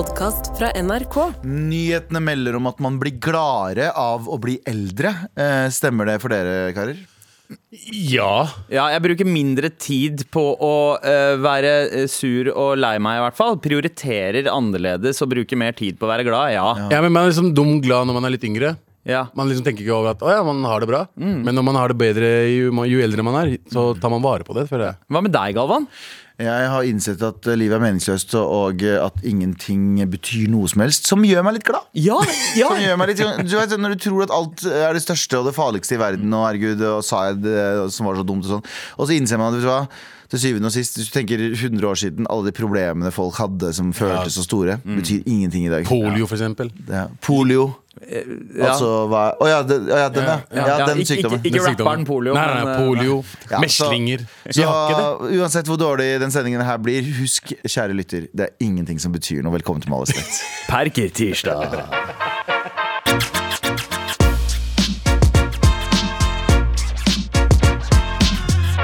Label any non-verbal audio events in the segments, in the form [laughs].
podkast fra NRK. Nyhetene melder om at man blir gladere av å bli eldre. Eh, stemmer det for dere, karer? Ja. Ja, jeg bruker mindre tid på å uh, være eh, sur og lei meg, i hvert fall. Prioriterer annerledes og bruker mer tid på å være glad, ja. ja, men man er liksom dum glad når man er litt yngre. ja. Man liksom tenker ikke over at å ja, man har det bra. Men når man har det bedre jo, jo eldre man er, så tar man vare på det. føler jeg Hva med deg, Galvan? Jeg har innsett at eh, livet er meningsløst, og eh, at ingenting betyr noe som helst. Som gjør meg litt glad. Ja, [laughs] ja. Som gjør meg litt, du vet, Når du tror at alt er det største og det farligste i verden, og herregud, og sa jeg det som var så dumt, og sånn Og så innser man at vet du hva til syvende og sist, hvis du tenker 100 år siden, alle de problemene folk hadde som føltes så store, betyr ingenting i dag. Polio, for eksempel. Ja. Polio. Ja. Altså hva Å ja, den, ja, den, ja. Ja, den sykdommen. ikke- ikke, ikke rapperen polio, Nei, nei, nei, eh, polio. Ja, meslinger. Så det. uansett hvor dårlig den sendingen her blir, husk, kjære lytter, det er ingenting som betyr noe. Velkommen til Malestet. [laughs] Perker tirsdag.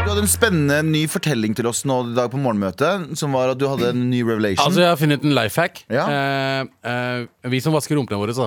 Du hadde en spennende ny fortelling til oss nå i dag på morgenmøtet, som var at du hadde en ny revelation. Altså, jeg har funnet en life hack. Ja. Eh, eh, vi som vasker rumpene våre, så.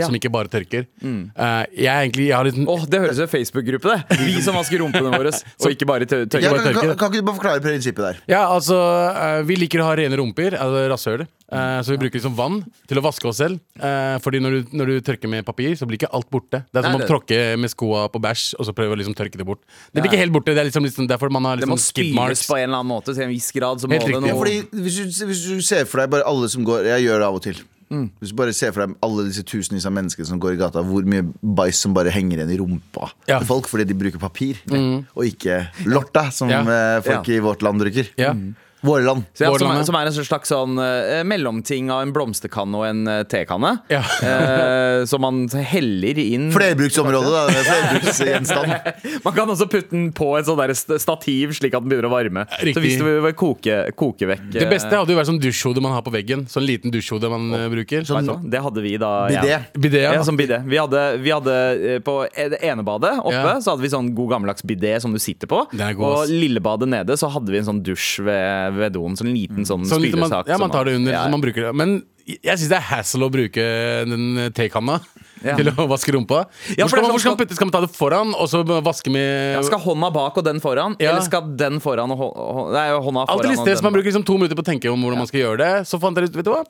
Ja. Som ikke bare tørker. Eh, jeg er egentlig jeg har litt Åh, Det høres ut som Facebook-gruppe, det. Vi som vasker rumpene våre, [laughs] og ikke bare tørker. ja, tørker. kan, kan, kan ikke du bare forklare prinsippet der? Ja, altså, uh, Vi liker å ha rene rumper, altså rasshøl. Uh, så vi bruker liksom vann til å vaske oss selv. Uh, fordi når du, når du tørker med papir, så blir ikke alt borte. Det er som Nei, å tråkke med skoa på bæsj og så prøve å liksom tørke det bort. Det blir ikke helt borte. Det er liksom, liksom derfor man har Det må liksom marks. på en eller annen måte. Til en viss grad så må Helt det riktig. noe Ja, fordi hvis du, hvis du ser for deg bare alle som går Jeg gjør det av og til. Hvis du bare ser for deg alle disse tusenvis av mennesker som går i gata, hvor mye bæsj som bare henger igjen i rumpa Ja. til folk fordi de bruker papir, og ikke lorta, som Ja. eh, folk i vårt land bruker. Ja. Våre land. Så ja, som, er, som er en slags sånn uh, mellomting av en blomsterkanne og en uh, tekanne. Ja. uh, som man heller inn Flerbruksområde, da. Flerbruksgjenstand. [laughs] Man kan også putte den på et sånt der stativ, slik at den begynner å varme. Riktig. Så hvis du vil koke, koke vekk Det beste hadde jo vært sånn dusjhode man har på veggen. Sånn liten dusjhode man oh. bruker. Sånn? Det hadde vi da. ja. Bidé. Ja, ja. som bidé. Vi hadde, vi hadde På det ene badet oppe Ja. Så hadde vi sånn god gammeldags bidé som du sitter på. Og lillebadet lille badet nede så hadde vi en sånn dusj ved, ved doen. Sånn liten sånn Sånn man, spylesak. ja, man tar det under, ja, så man bruker det. Men jeg syns det er hassle å bruke den tekanna Ja. til å [laughs] vaske rumpa. Ja, Hvor for er skal, man, hvor skal, sånn- man putte, skal man ta det foran, og så vaske med ja, Skal hånda bak og den foran? Ja. Eller skal den foran og hå- hå- Nei, hånda foran Alltid sted, som man bruker liksom to minutter på å tenke om hvordan man skal gjøre det. Så fant jeg ut, vet du hva?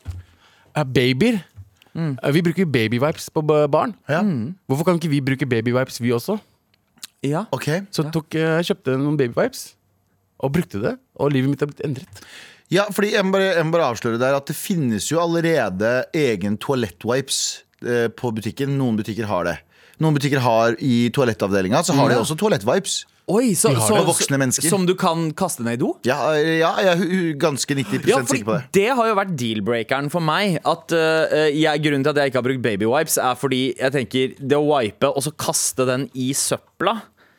Eh, Babyer. Mm. Eh, Vi bruker babywipes på barn. Ja. Hvorfor kan ikke vi bruke babywipes, vi også? Ja. Okay. Så tok, eh, jeg kjøpte noen babywipes og brukte det, og livet mitt har blitt endret. Ja, fordi jeg må bare, jeg må bare avsløre der at det finnes jo allerede egen toalettwipes eh, på butikken. Noen butikker har det. Noen butikker har i toalettavdelinga så har de også toalettvipes. Oi, så, så, det. Voksne mennesker. Som du kan kaste ned i do? Ja, ja, jeg er ganske 90 Ja, sikker på det. det har jo vært deal-breakeren for meg. At uh, jeg, Grunnen til at jeg ikke har brukt babywipes, er fordi jeg tenker det å wipe og så kaste den i søpla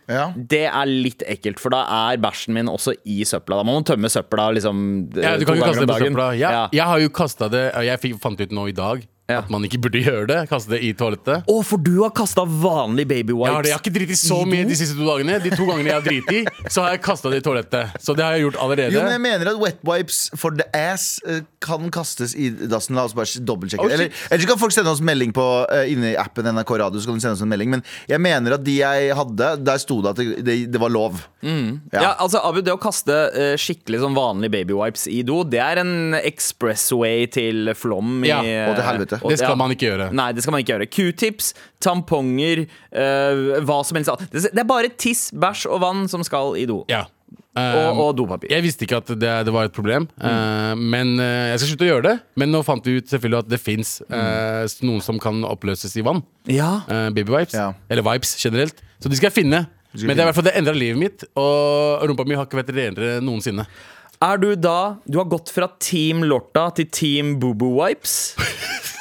Ja. det er litt ekkelt, for da er bæsjen min også i søpla. Da må man tømme søpla liksom Ja, du kan jo kaste det på søpla. Jeg, Ja. jeg har jo kasta det, og jeg fant ut nå i dag Ja. at man ikke burde gjøre det. Kaste det i toalettet. Å, for du har kasta vanlig babywipes. Jeg har, det. jeg har ikke driti så mye de siste to dagene. De to gangene jeg har driti, så har jeg kasta det i toalettet. Så det har jeg gjort allerede. Jo, men jeg mener at wet wipes for the ass eh, kan kastes i dassen. La oss bare dobbeltsjekke. Oh, eller, eller så kan folk sende oss melding på uh, inni appen NRK Radio. Så kan de sende oss en melding Men jeg mener at de jeg hadde, der sto det at det, det, det var lov. Ja. altså Abu, Det å kaste uh, skikkelig sånn vanlig babywipes i do, det er en expressway til flom. Ja, og til helvete. Og- Det skal ja. man ikke gjøre. Nei, det skal man ikke gjøre. Q-tips, tamponger, eh, hva som helst. Det det er bare tiss, bæsj og vann som skal i do. Ja. Og, Um, og dopapir. Jeg visste ikke at det, det var et problem, eh, men uh, jeg skal slutte å gjøre det. Men nå fant vi ut selvfølgelig at det fins noen som kan oppløses i vann. Ja. Uh, Babywipes. Ja. Eller vipes generelt. Så de skal jeg finne. skal Men det er i hvert fall det endra livet mitt, og rumpa mi har ikke vært renere noensinne. Er du da Du har gått fra Team Lorta til Team Boo-Boo Wipes? [laughs]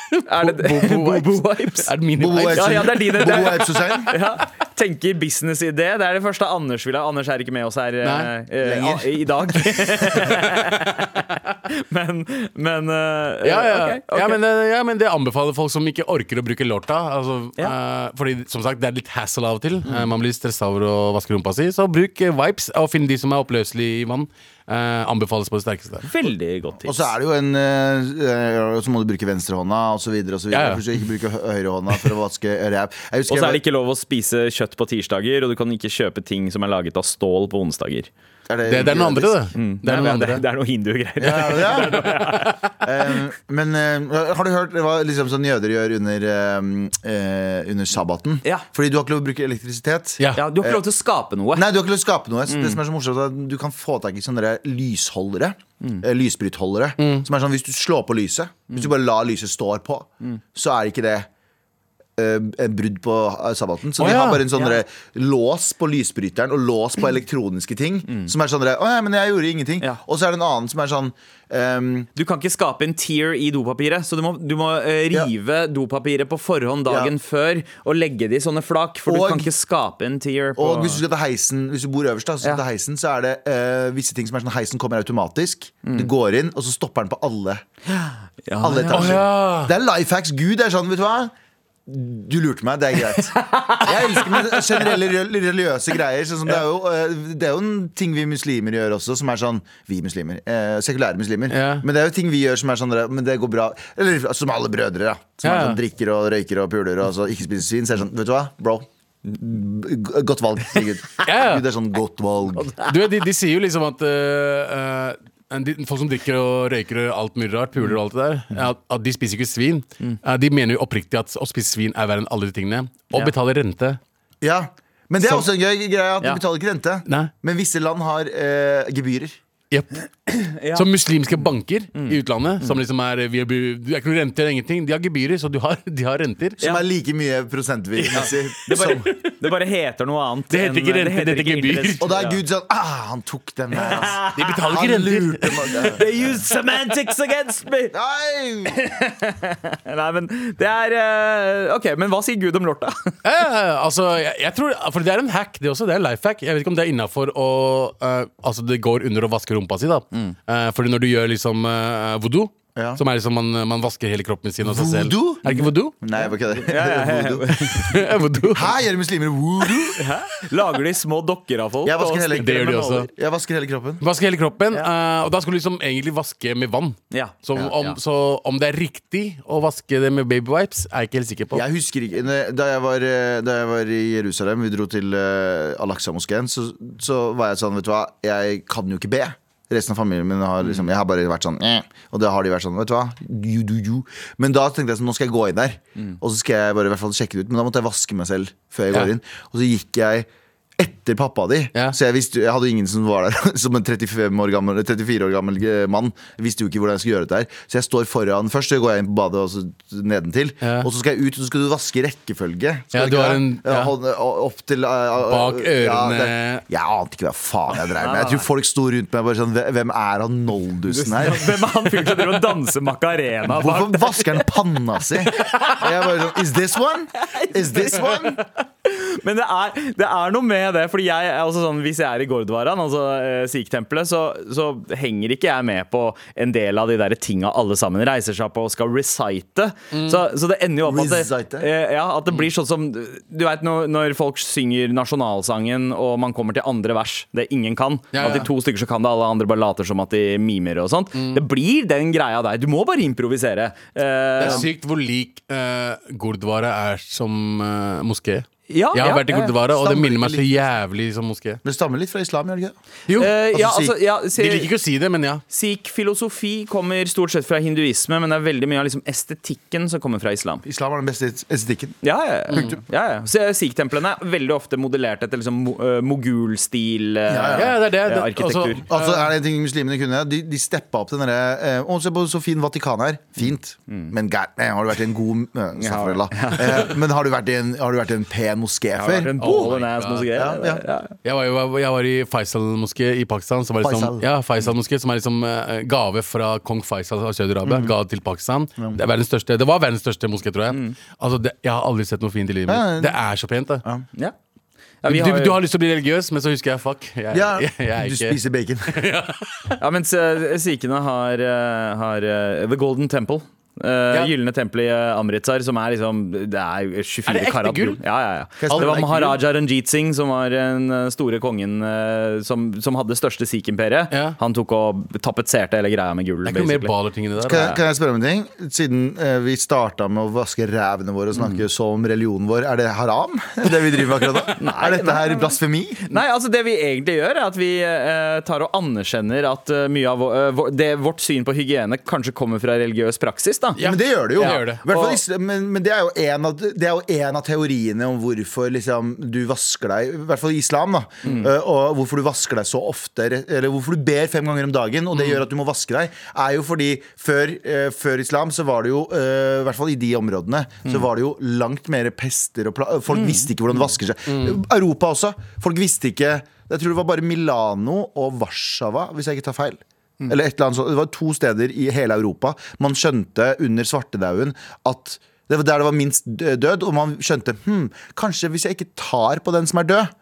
Er det Bobo Wipes? Bobo Wipes? Er det Bobo? Ja, ja, det er dine. Bo wipes Hussein. Ja, tenker businessidé. Det er det første Anders vil ha. Anders er ikke med oss her eh, Nei, eh, lenger. i dag. [laughs] men men uh, Ja, ja. Okay, okay. Ja, men, ja, men det anbefaler folk som ikke orker å bruke lorta. Altså, Ja. eh, fordi som sagt, det er litt hassle av og til. Eh, man blir stressa over å vaske rumpa si. Så bruk wipes, og finn de som er oppløselige i vann. Eh, anbefales på det sterkeste. Veldig godt tips. Og så er det jo en Så må du bruke venstrehånda osv. Ja, ja. Ikke bruke høyrehånda for å vaske ræv? Og så er det ikke lov å spise kjøtt på tirsdager, og du kan ikke kjøpe ting som er laget av stål på onsdager. Var- Det, det er noe andre, det. Mm. det, er noe det, andre. det er noe hindu-greier. Ja, ja. [laughs] [laughs] Eh, men uh, har du hørt hva liksom sånn jøder gjør under, eh, eh, under sabbaten? Ja. Fordi du har ikke lov å bruke elektrisitet. Ja. Ja, du har ikke lov til å skape noe. Nei, du har ikke lov til å skape noe. Det som er så morsomt er at Du kan få tak i sånne lysholdere. Mm. Lysbrytholdere. Som er sånn hvis du slår på lyset, hvis du bare lar lyset stå på, så er ikke det brudd på eh, sabbaten. Så oh, de har bare en sånn ja. lås på lysbryteren og lås på elektroniske ting. Som er sånn Å ja, men jeg gjorde ingenting. Ja. Og så er det en annen som er sånn um, Du kan ikke skape en tier i dopapiret, så du må, du må eh, rive dopapiret på forhånd dagen før og legge det i sånne flak, for du kan ikke skape en tier på Og hvis du heisen Hvis du bor øverst, da, så, heisen, så er det uh, visse ting som er sånn Heisen kommer automatisk. Du går inn, og så stopper den på alle. [gasps] Ja, Alle etasjer. Det er life hacks. Gud er sånn, vet du hva? Du lurte meg, det er greit. Jeg elsker med generelle religiøse greier. Sånn det, er jo, eh, det er jo en ting vi muslimer gjør også, som er sånn Vi muslimer. Eh, sekulære muslimer. Ja. Men det er jo ting vi gjør som er sånn Men det går bra. Eller som alle brødre, da. Som Ja, ja. sånn, drikker og røyker og puler og så ikke spiser svin. Så er det sånn, vet du hva, bro. Godt valg. Ja. Gud er sånn godt valg. Du de, de sier jo liksom at uh, de, Folk som drikker og røyker og alt mulig rart, puler og alt det der, at, at de spiser ikke svin. Eh, de mener jo oppriktig at å spise svin er verre enn alle de tingene. Og Ja. betale rente. Ja. Men det er Så- også en gøy greie at Ja. du betaler ikke rente. Nei. Men visse land har eh, gebyrer. Yep. [clears throat] Ja. Som muslimske banker i utlandet, som liksom er vi er, Det er ikke noe rente eller ingenting. De har gebyrer, så du har, [laughs] de har renter. Som Ja. er like mye prosentmessig. Det bare, det bare heter noe annet. Det heter ikke rente, det heter gebyr. Og da er Gud sånn ah, Han tok den der, altså. [laughs] De betaler ikke renter. [laughs] They use semantics against me! Nei! Nei, men det er eh, OK, men hva sier Gud om lorta? Eh, altså, jeg, jeg tror, for det er en hack, det også. Det er life hack. Jeg vet ikke om det er innafor å uh, Altså, det går under å vaske rumpa si, da. Eh, fordi når du gjør liksom uh, voodoo, Ja. som er liksom man, man vasker hele kroppen sin og seg selv Voodoo? Er det ikke voodoo? Nei, jeg bare kødder. [laughs] Voodoo. [laughs] voodoo. Hæ, gjør muslimer voodoo. Hæ? Lager de små dokker av folk? Jeg vasker og hele- Det gjør de også. Jeg vasker hele kroppen. Vasker hele kroppen, eh, og da skal du liksom egentlig vaske med vann. Ja. Så, om, ja. så om det er riktig å vaske det med baby wipes, er jeg ikke helt sikker på. Jeg husker ikke Da jeg var, eh, da jeg var i Jerusalem, vi dro til uh, Al-Aqsa-moskeen, så, så var jeg sånn, vet du hva, jeg kan jo ikke be. Resten av familien min har liksom Jeg har bare vært sånn eh. Og da har de vært sånn, vet du hva, you do you. Men da tenkte jeg sånn, nå skal jeg gå inn der. Og så skal jeg bare i hvert fall sjekke det ut. Men da måtte jeg vaske meg selv før jeg Ja. går inn. Og så gikk jeg etter pappa di. Ja. Så jeg visste Jeg hadde ingen som var der [laughs] som en 35 år gammel, 34 år gammel eh, mann. Visste jo ikke hvordan jeg skulle gjøre dette her. Så jeg står foran først, så går jeg inn på badet og så nedentil. Ja. Og så skal jeg ut, og så skal du vaske rekkefølge. Skal Ja, du har en- Ja, ja. hånd- opp til uh, Bak ørene. det- Jeg ante ikke hva faen jeg dreiv med. Jeg tror folk sto rundt meg bare sånn Hvem er han noldusen her? Hvem er han fyren som driver og danser macarena? bak Hvorfor vasker han panna si? Og jeg bare sånn Is this one? Is this one? [laughs] Men det er, det er noe med det. Fordi jeg er også sånn, Hvis jeg er i Gordwaran, altså eh, Sikh-tempelet, så, så henger ikke jeg med på en del av de der tinga alle sammen reiser seg på og skal recite. Så, så det ender jo opp at det, eh, ja, at det blir sånn som Du vet når, når folk synger nasjonalsangen, og man kommer til andre vers, det ingen kan. Ja, At de to stykker så kan det, alle andre bare later som at de mimer og sånt. Det blir den greia der. Du må bare improvisere. Det Eh, er sykt hvor lik uh, Gurdwara er som eh, moské. Ja, Jeg har ja, vært i. Gurdwara, og det minner meg så jævlig som moské. Det stammer litt fra islam, gjør det ikke? Jo, Eh, ja, Altså, altså, ja, se- De liker ikke å si det, men ja. Sikh-filosofi kommer stort sett fra hinduisme, men det er veldig mye av liksom estetikken som kommer fra islam. Islam er den beste estetikken. Ja, ja, ja. ja, ja. Så Sikh-templene er veldig ofte modellert etter liksom mo- eh, mogulstil eh, Ja, Ja, det er det. eh, det arkitektur. altså, Altså er det en ting muslimene kunne De, de steppa opp den derre eh, Å, se på så fin Vatikan her. Fint. Men gæren, eh, har du vært i en god uh, [laughs] eh, Men har du vært i en, har du vært i en pen moské Det har vært før? en Oh ass moské. Ja, ja. Ja. Jeg var, jo, jeg var i Faisal-moské i Pakistan. Som var liksom, Faisal. ja, Faisal moské, som er liksom eh, gave fra kong Faisal av Saudi-Arabia. Mm. Ga til Pakistan. Det, er verdens største, det var verdens største moské, tror jeg. Altså, det, jeg har aldri sett noe fint i livet Ja, mitt. Det er så pent, det. Ja. Ja, vi Du, har, du har lyst til å bli religiøs, men så husker jeg fuck. Jeg, Ja, jeg, [laughs] jeg er du ikke spiser bacon. [laughs] ja, mens uh, sikhene har, eh, har eh, The Golden Temple. Uh, Ja. Gylne tempel i eh, Amritsar, som er liksom Det er jo 24 Er det ekte karat gull? Ja, ja, ja. Det var? Maharaja Ranjit Singh, som var den eh, store kongen som, som hadde det største sikh-imperiet. Ja. Han tok og tapetserte hele greia med gull. Det er ikke noe mer basically. baller-ting i det Kan, der. jeg- kan jeg spørre om en ting? Siden uh, vi starta med å vaske rævene våre og snakke så om religionen vår, er det haram? [laughs] Det vi driver med akkurat nå? [laughs] er dette her blasfemi? Nei, altså det vi egentlig gjør, er at vi uh, tar og anerkjenner at mye av vår- det, vårt syn på hygiene kanskje kommer fra religiøs praksis. da Ja. Men det gjør det jo. Ja, det gjør det. Fall men, men det er jo en av, en av teoriene om hvorfor liksom, du vasker deg, i hvert fall i islam, da. Mm. eh, og hvorfor du vasker deg så ofte, eller hvorfor du ber fem ganger om dagen, og det Mm. gjør at du må vaske deg, er jo fordi før, eh, før islam så var det jo, eh, i hvert fall i de områdene, så Mm. var det jo langt mer pester og pla Folk visste ikke hvordan det vasker seg. Europa også. Folk visste ikke Jeg tror det var bare Milano og Warszawa, hvis jeg ikke tar feil. Eller et eller annet sånt. Det var to steder i hele Europa. Man skjønte under svartedauden at det var der det var minst død, og man skjønte hm, kanskje hvis jeg ikke tar på den som er død,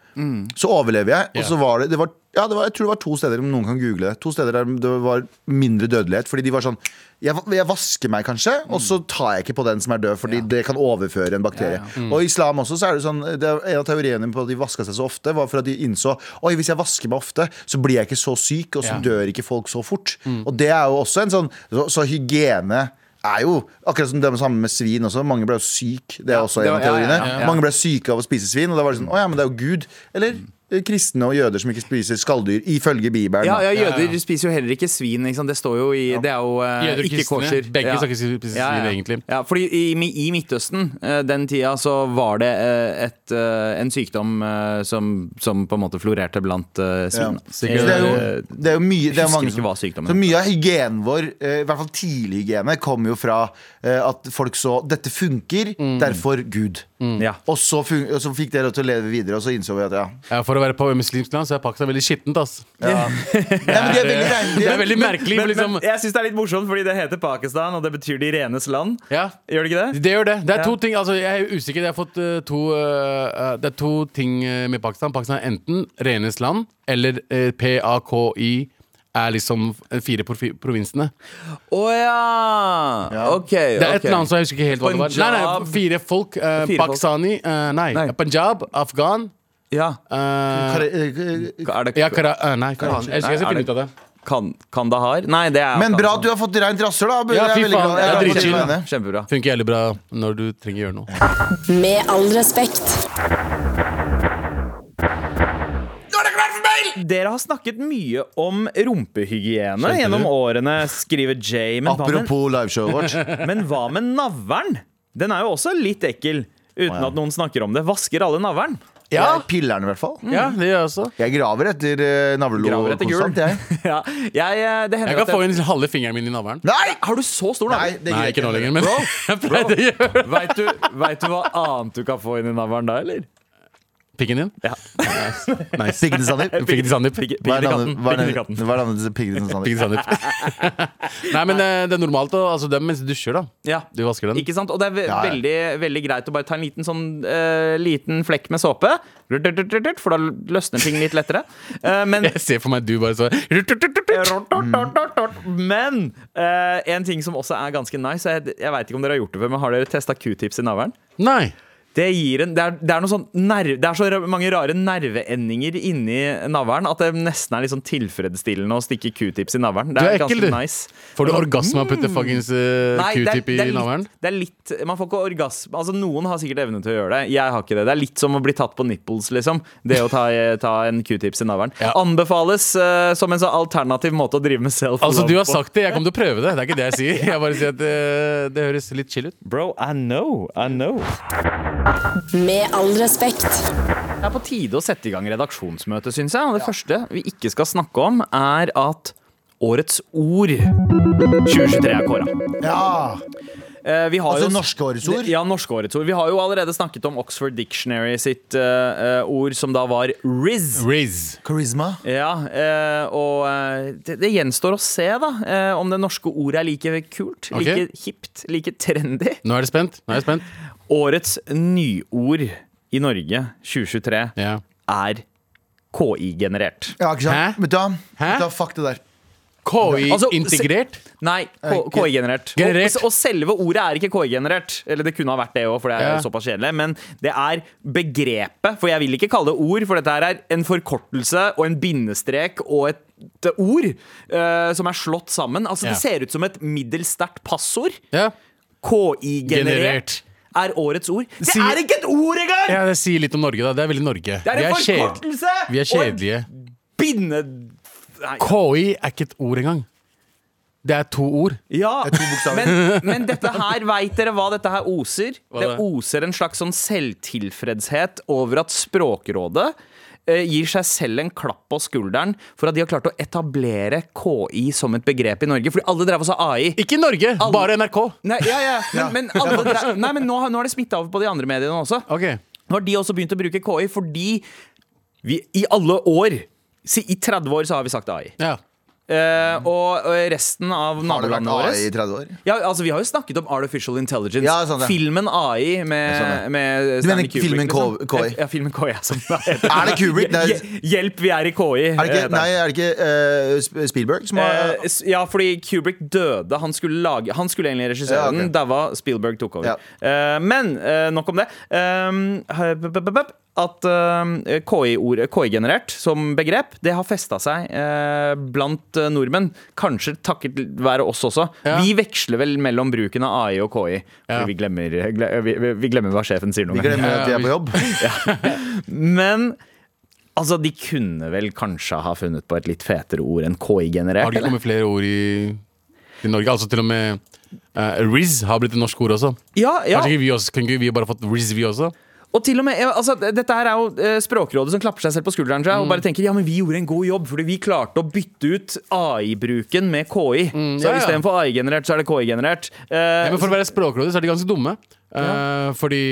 så overlever jeg. Og så var det, det var, ja, det var, Jeg tror det var to steder, om noen kan google det. To steder der det var mindre dødelighet. Fordi de var sånn jeg, jeg vasker meg kanskje, og så tar jeg ikke på den som er død, fordi det kan overføre en bakterie. Og i islam også så er det sånn det er En av teoriene på at de vaska seg så ofte, var for at de innså Oi, hvis jeg vasker meg ofte, så blir jeg ikke så syk, og så Ja. dør ikke folk så fort. Og det er jo også en sånn Så, så hygiene er jo akkurat som det samme med svin også. Mange ble jo syk. Det er også en av teoriene. Mange ble syke av å spise svin, og da var det sånn Å ja, men det er jo Gud. Eller kristne og jøder som ikke spiser skalldyr, ifølge Bibelen. Ja, ja, Ja, jøder ja. spiser jo heller ikke svin. Ikke sant? Det står jo i Det er jo uh, Jøder ikke kosher. begge ja. skal ikke spise Ja, ja. svin, egentlig. Ja, fordi i, i Midtøsten uh, den tida så var det uh, et, eh, en sykdom eh, som, som på en måte florerte blant eh, svin. Ja. Sikkert. Det er jo, Eh, det er jo mye det er mange ikke som, hva sykdommen Så mye av hygienen vår, eh, i hvert fall tidlig hygiene, kommer jo fra eh, at folk så Dette funker, derfor Gud. Ja. Og så, fun og så fikk det til å leve videre, og så innså vi at ja. Ja, for å være på muslimsk land så er Pakistan veldig skittent. ass ja. [laughs] Nei, men de er veldig reine. Det er veldig [laughs] merkelig. Men, liksom, men jeg syns det er litt morsomt, fordi det heter Pakistan, og det betyr de renes land. ja, Gjør det ikke det? det gjør det. Det er Ja. to ting altså, Jeg er usikker. Jeg har fått uh, to uh, Det er to ting med Pakistan. Pakistan er enten renes land eller uh, PAKI er liksom fire provinsene. Å ja. Ja. OK. Det er et okay. land som jeg husker ikke helt hva det var. Nei, nei, fire folk. Uh, Fire folk. Pakistani eh, nei. Nei. Punjab, Afghan Ja. Uh, Er det ja, Kara, Nei, Karachi. Jeg skal, er finne ut av det. kan, Kandahar? Nei, det er Men bra at du har fått reint rasshøl, da. Ja, er fy faen, er Jeg for dritchill. Kjempebra. Funker jævlig bra når du trenger å gjøre noe. Med all respekt. Dere har snakket mye om rumpehygiene gjennom årene, skriver Jay. Men Apropos liveshowet vårt. [laughs] men hva med navlen? Den er jo også litt ekkel, uten oh, ja. at noen snakker om det. Vasker alle navlen? Ja. Jeg piller den i hvert fall. Ja, det gjør jeg også. Jeg graver etter uh, navlelo Graver etter gull. konstant, jeg. [laughs] ja, jeg, eh, det hender Jeg kan at få jeg, inn halve fingeren min i navlen. Nei! Har du så stor Nei, navle? det Nei, ikke nå lenger, men Bro, [laughs] jeg pleide å gjøre det. Veit du, vet du hva annet du kan få inn i navlen da, eller? Pikken din? Ja. Nice. Piggen til Sandeep. Piggen til Sandeep. Hva er Piggen navnet- katten. Piggen hva er til piggen til Sandeep? [laughs] Nei, men eh, det er normalt å altså, Det er mens du dusjer, da. Ja. Du vasker den. Ikke sant? Og det er ve Ja, ja. veldig, veldig greit å bare ta en liten sånn uh, liten flekk med såpe. For da løsner ting litt lettere. Uh, men [laughs] Jeg ser for meg du bare så Men uh, en ting som også er ganske nice Jeg, jeg vet ikke om dere har gjort det før, men har dere testa q-tips i navlen? Nei. Det, gir en, det, er, det, er noe sånn nerve, det er så mange rare nerveendinger inni navlen at det nesten er sånn tilfredsstillende å stikke q-tips i navlen. Det er, er ganske ekkel, nice. Får du orgasme av å putte fuckings uh, Nei, det er- q-tip i navlen? det er litt Man får ikke orgasme Altså Noen har sikkert evne til å gjøre det. Jeg har ikke det. Det er litt som å bli tatt på nipples, liksom. Det å ta, ta en q-tips i navlen. Ja. Anbefales uh, som en sånn alternativ måte å drive med self-love Altså, du har på. sagt det. Jeg kommer til å prøve det. Det er ikke det jeg sier. [laughs] Jeg bare sier at uh, det høres litt chill ut. Bro, I know. I know. Med all respekt. Det er på tide å sette i gang redaksjonsmøte, syns jeg. Og det første vi ikke skal snakke om, er at Årets ord 2023 er kåra. Ja! Eh, vi har Altså jo- norske årets ord? Ja, norske årets ord. Vi har jo allerede snakket om Oxford Dictionary sitt uh, ord, som da var Riz. Riz. Charisma. Ja, uh, og eh, det, det gjenstår å se, da, uh, om det norske ordet er like kult, okay. like hipt, like trendy. Nå er det spent. Nå er jeg spent. Årets nyord i Norge 2023 Ja. er KI-generert. Ja, ikke sant? Hæ? Vet du hva? Hæ? Vet du hva? Fuck det der. Altså, KI-integrert? Nei, KI-generert. Generert. Og, og selve ordet er ikke KI-generert. Eller det kunne ha vært det òg, for det er Ja. såpass kjedelig. Men det er begrepet, for jeg vil ikke kalle det ord, for dette her er en forkortelse og en bindestrek og et et ord uh, som er slått sammen. Altså Ja. Det ser ut som et middels sterkt passord. Ja. KI-generert Generert. Er årets ord. Det Si- er ikke et ord engang! ja, det sier litt om Norge, da. Det er veldig Norge. Det er vi, en er kjed... forkortelse! vi er kjedelige. Binde... Nei. KI er ikke et ord engang. Det er to ord. Ja, to men, men dette her, veit dere hva dette her oser? Hva det det oser en slags sånn selvtilfredshet over at Språkrådet gir seg selv en klapp på skulderen for at de har klart å etablere KI som et begrep i Norge. Fordi alle drev og sa AI. Ikke i Norge, Alle- bare NRK. Nei, ja, ja, [laughs] men, men, alle [laughs] drev, nei, men nå, har- nå har det smitta over på de andre mediene også. Okay. Nå har de også begynt å bruke KI fordi vi i alle år I 30 år så har vi sagt AI. Ja. Eh, og, og resten av Har det vært nabolandene våre AI i 30 år? ja, altså Vi har jo snakket om artificial intelligence. Ja, sant ja. Filmen AI med, sånn med Du Stanley mener filmen liksom. KI? Ja, filmen KI. Som. [laughs] Er det Kubrick? Det er- Hjelp, vi er i KI. Er det ikke, nei, er det ikke uh, Spielberg som har uh, ja, fordi Kubrick døde. Han skulle, lage, han skulle egentlig regissere Ja, okay. den. Daua Spielberg tok over. Eh, men nok om det. Um, at eh, KI-generert KI-generert som begrep, det har festa seg eh, blant eh, nordmenn. Kanskje takket være oss også. Ja. Vi veksler vel mellom bruken av AI og KI. Ja. vi, glemmer, vi, vi- glemmer hva sjefen sier. noen Vi glemmer at de er på jobb. [laughs] Men altså, de kunne vel kanskje ha funnet på et litt fetere ord enn KI-generert? Har det kommet flere ord i, i Norge? Altså til og med uh, Riz har blitt et norsk ord også. Ja, ja. Kanskje ikke vi også, Kan ikke vi bare fått Riz, vi også? Og til og med, altså, Dette her er jo eh, Språkrådet som klapper seg selv på skulderen mm. og bare tenker ja, men vi gjorde en god jobb fordi vi klarte å bytte ut AI-bruken med KI. Så Mm, ja, ja. istedenfor AI-generert, så er det KI-generert. Uh, Ja, men For å være Språkrådet så er de ganske dumme. Eh, fordi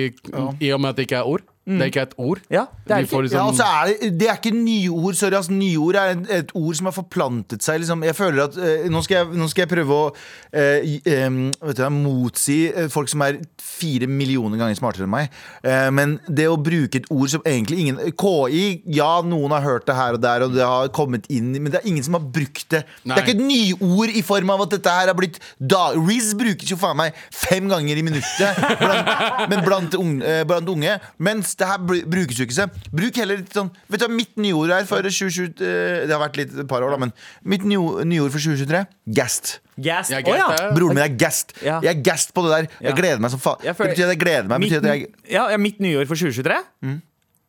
I og med at det ikke er ord. Det er ikke et ord. ja, det er ikke Ja, liksom, ja, altså er det, det er ikke nyord. Sorry, altså, nyord er et, et ord som har forplantet seg. Liksom. Jeg føler at eh, nå, skal jeg, nå skal jeg prøve å eh, vet du, motsi eh, folk som er fire millioner ganger smartere enn meg. Eh, men det å bruke et ord som egentlig ingen KI, ja, noen har hørt det her og der, og det har kommet inn, men det er ingen som har brukt det. Det er ikke et nyord i form av at dette her har blitt da Riz brukes jo faen meg fem ganger i minuttet blant, men blant, unge, eh, blant unge. Mens det her brukes jo ikke så. Bruk heller litt sånn Vet du hva mitt nyord er for 2020 eh, Det har vært litt et par år, da, men mitt nyo- nyord for 2023 Gast. Gassed. Ja, Å, ja. gassed er- Broren min er gast. Ja. Jeg er gast på det der. Jeg gleder meg som faen. Det betyr at jeg gleder meg. Mitt, jeg ja, ja, mitt nyår for 2023? Mm.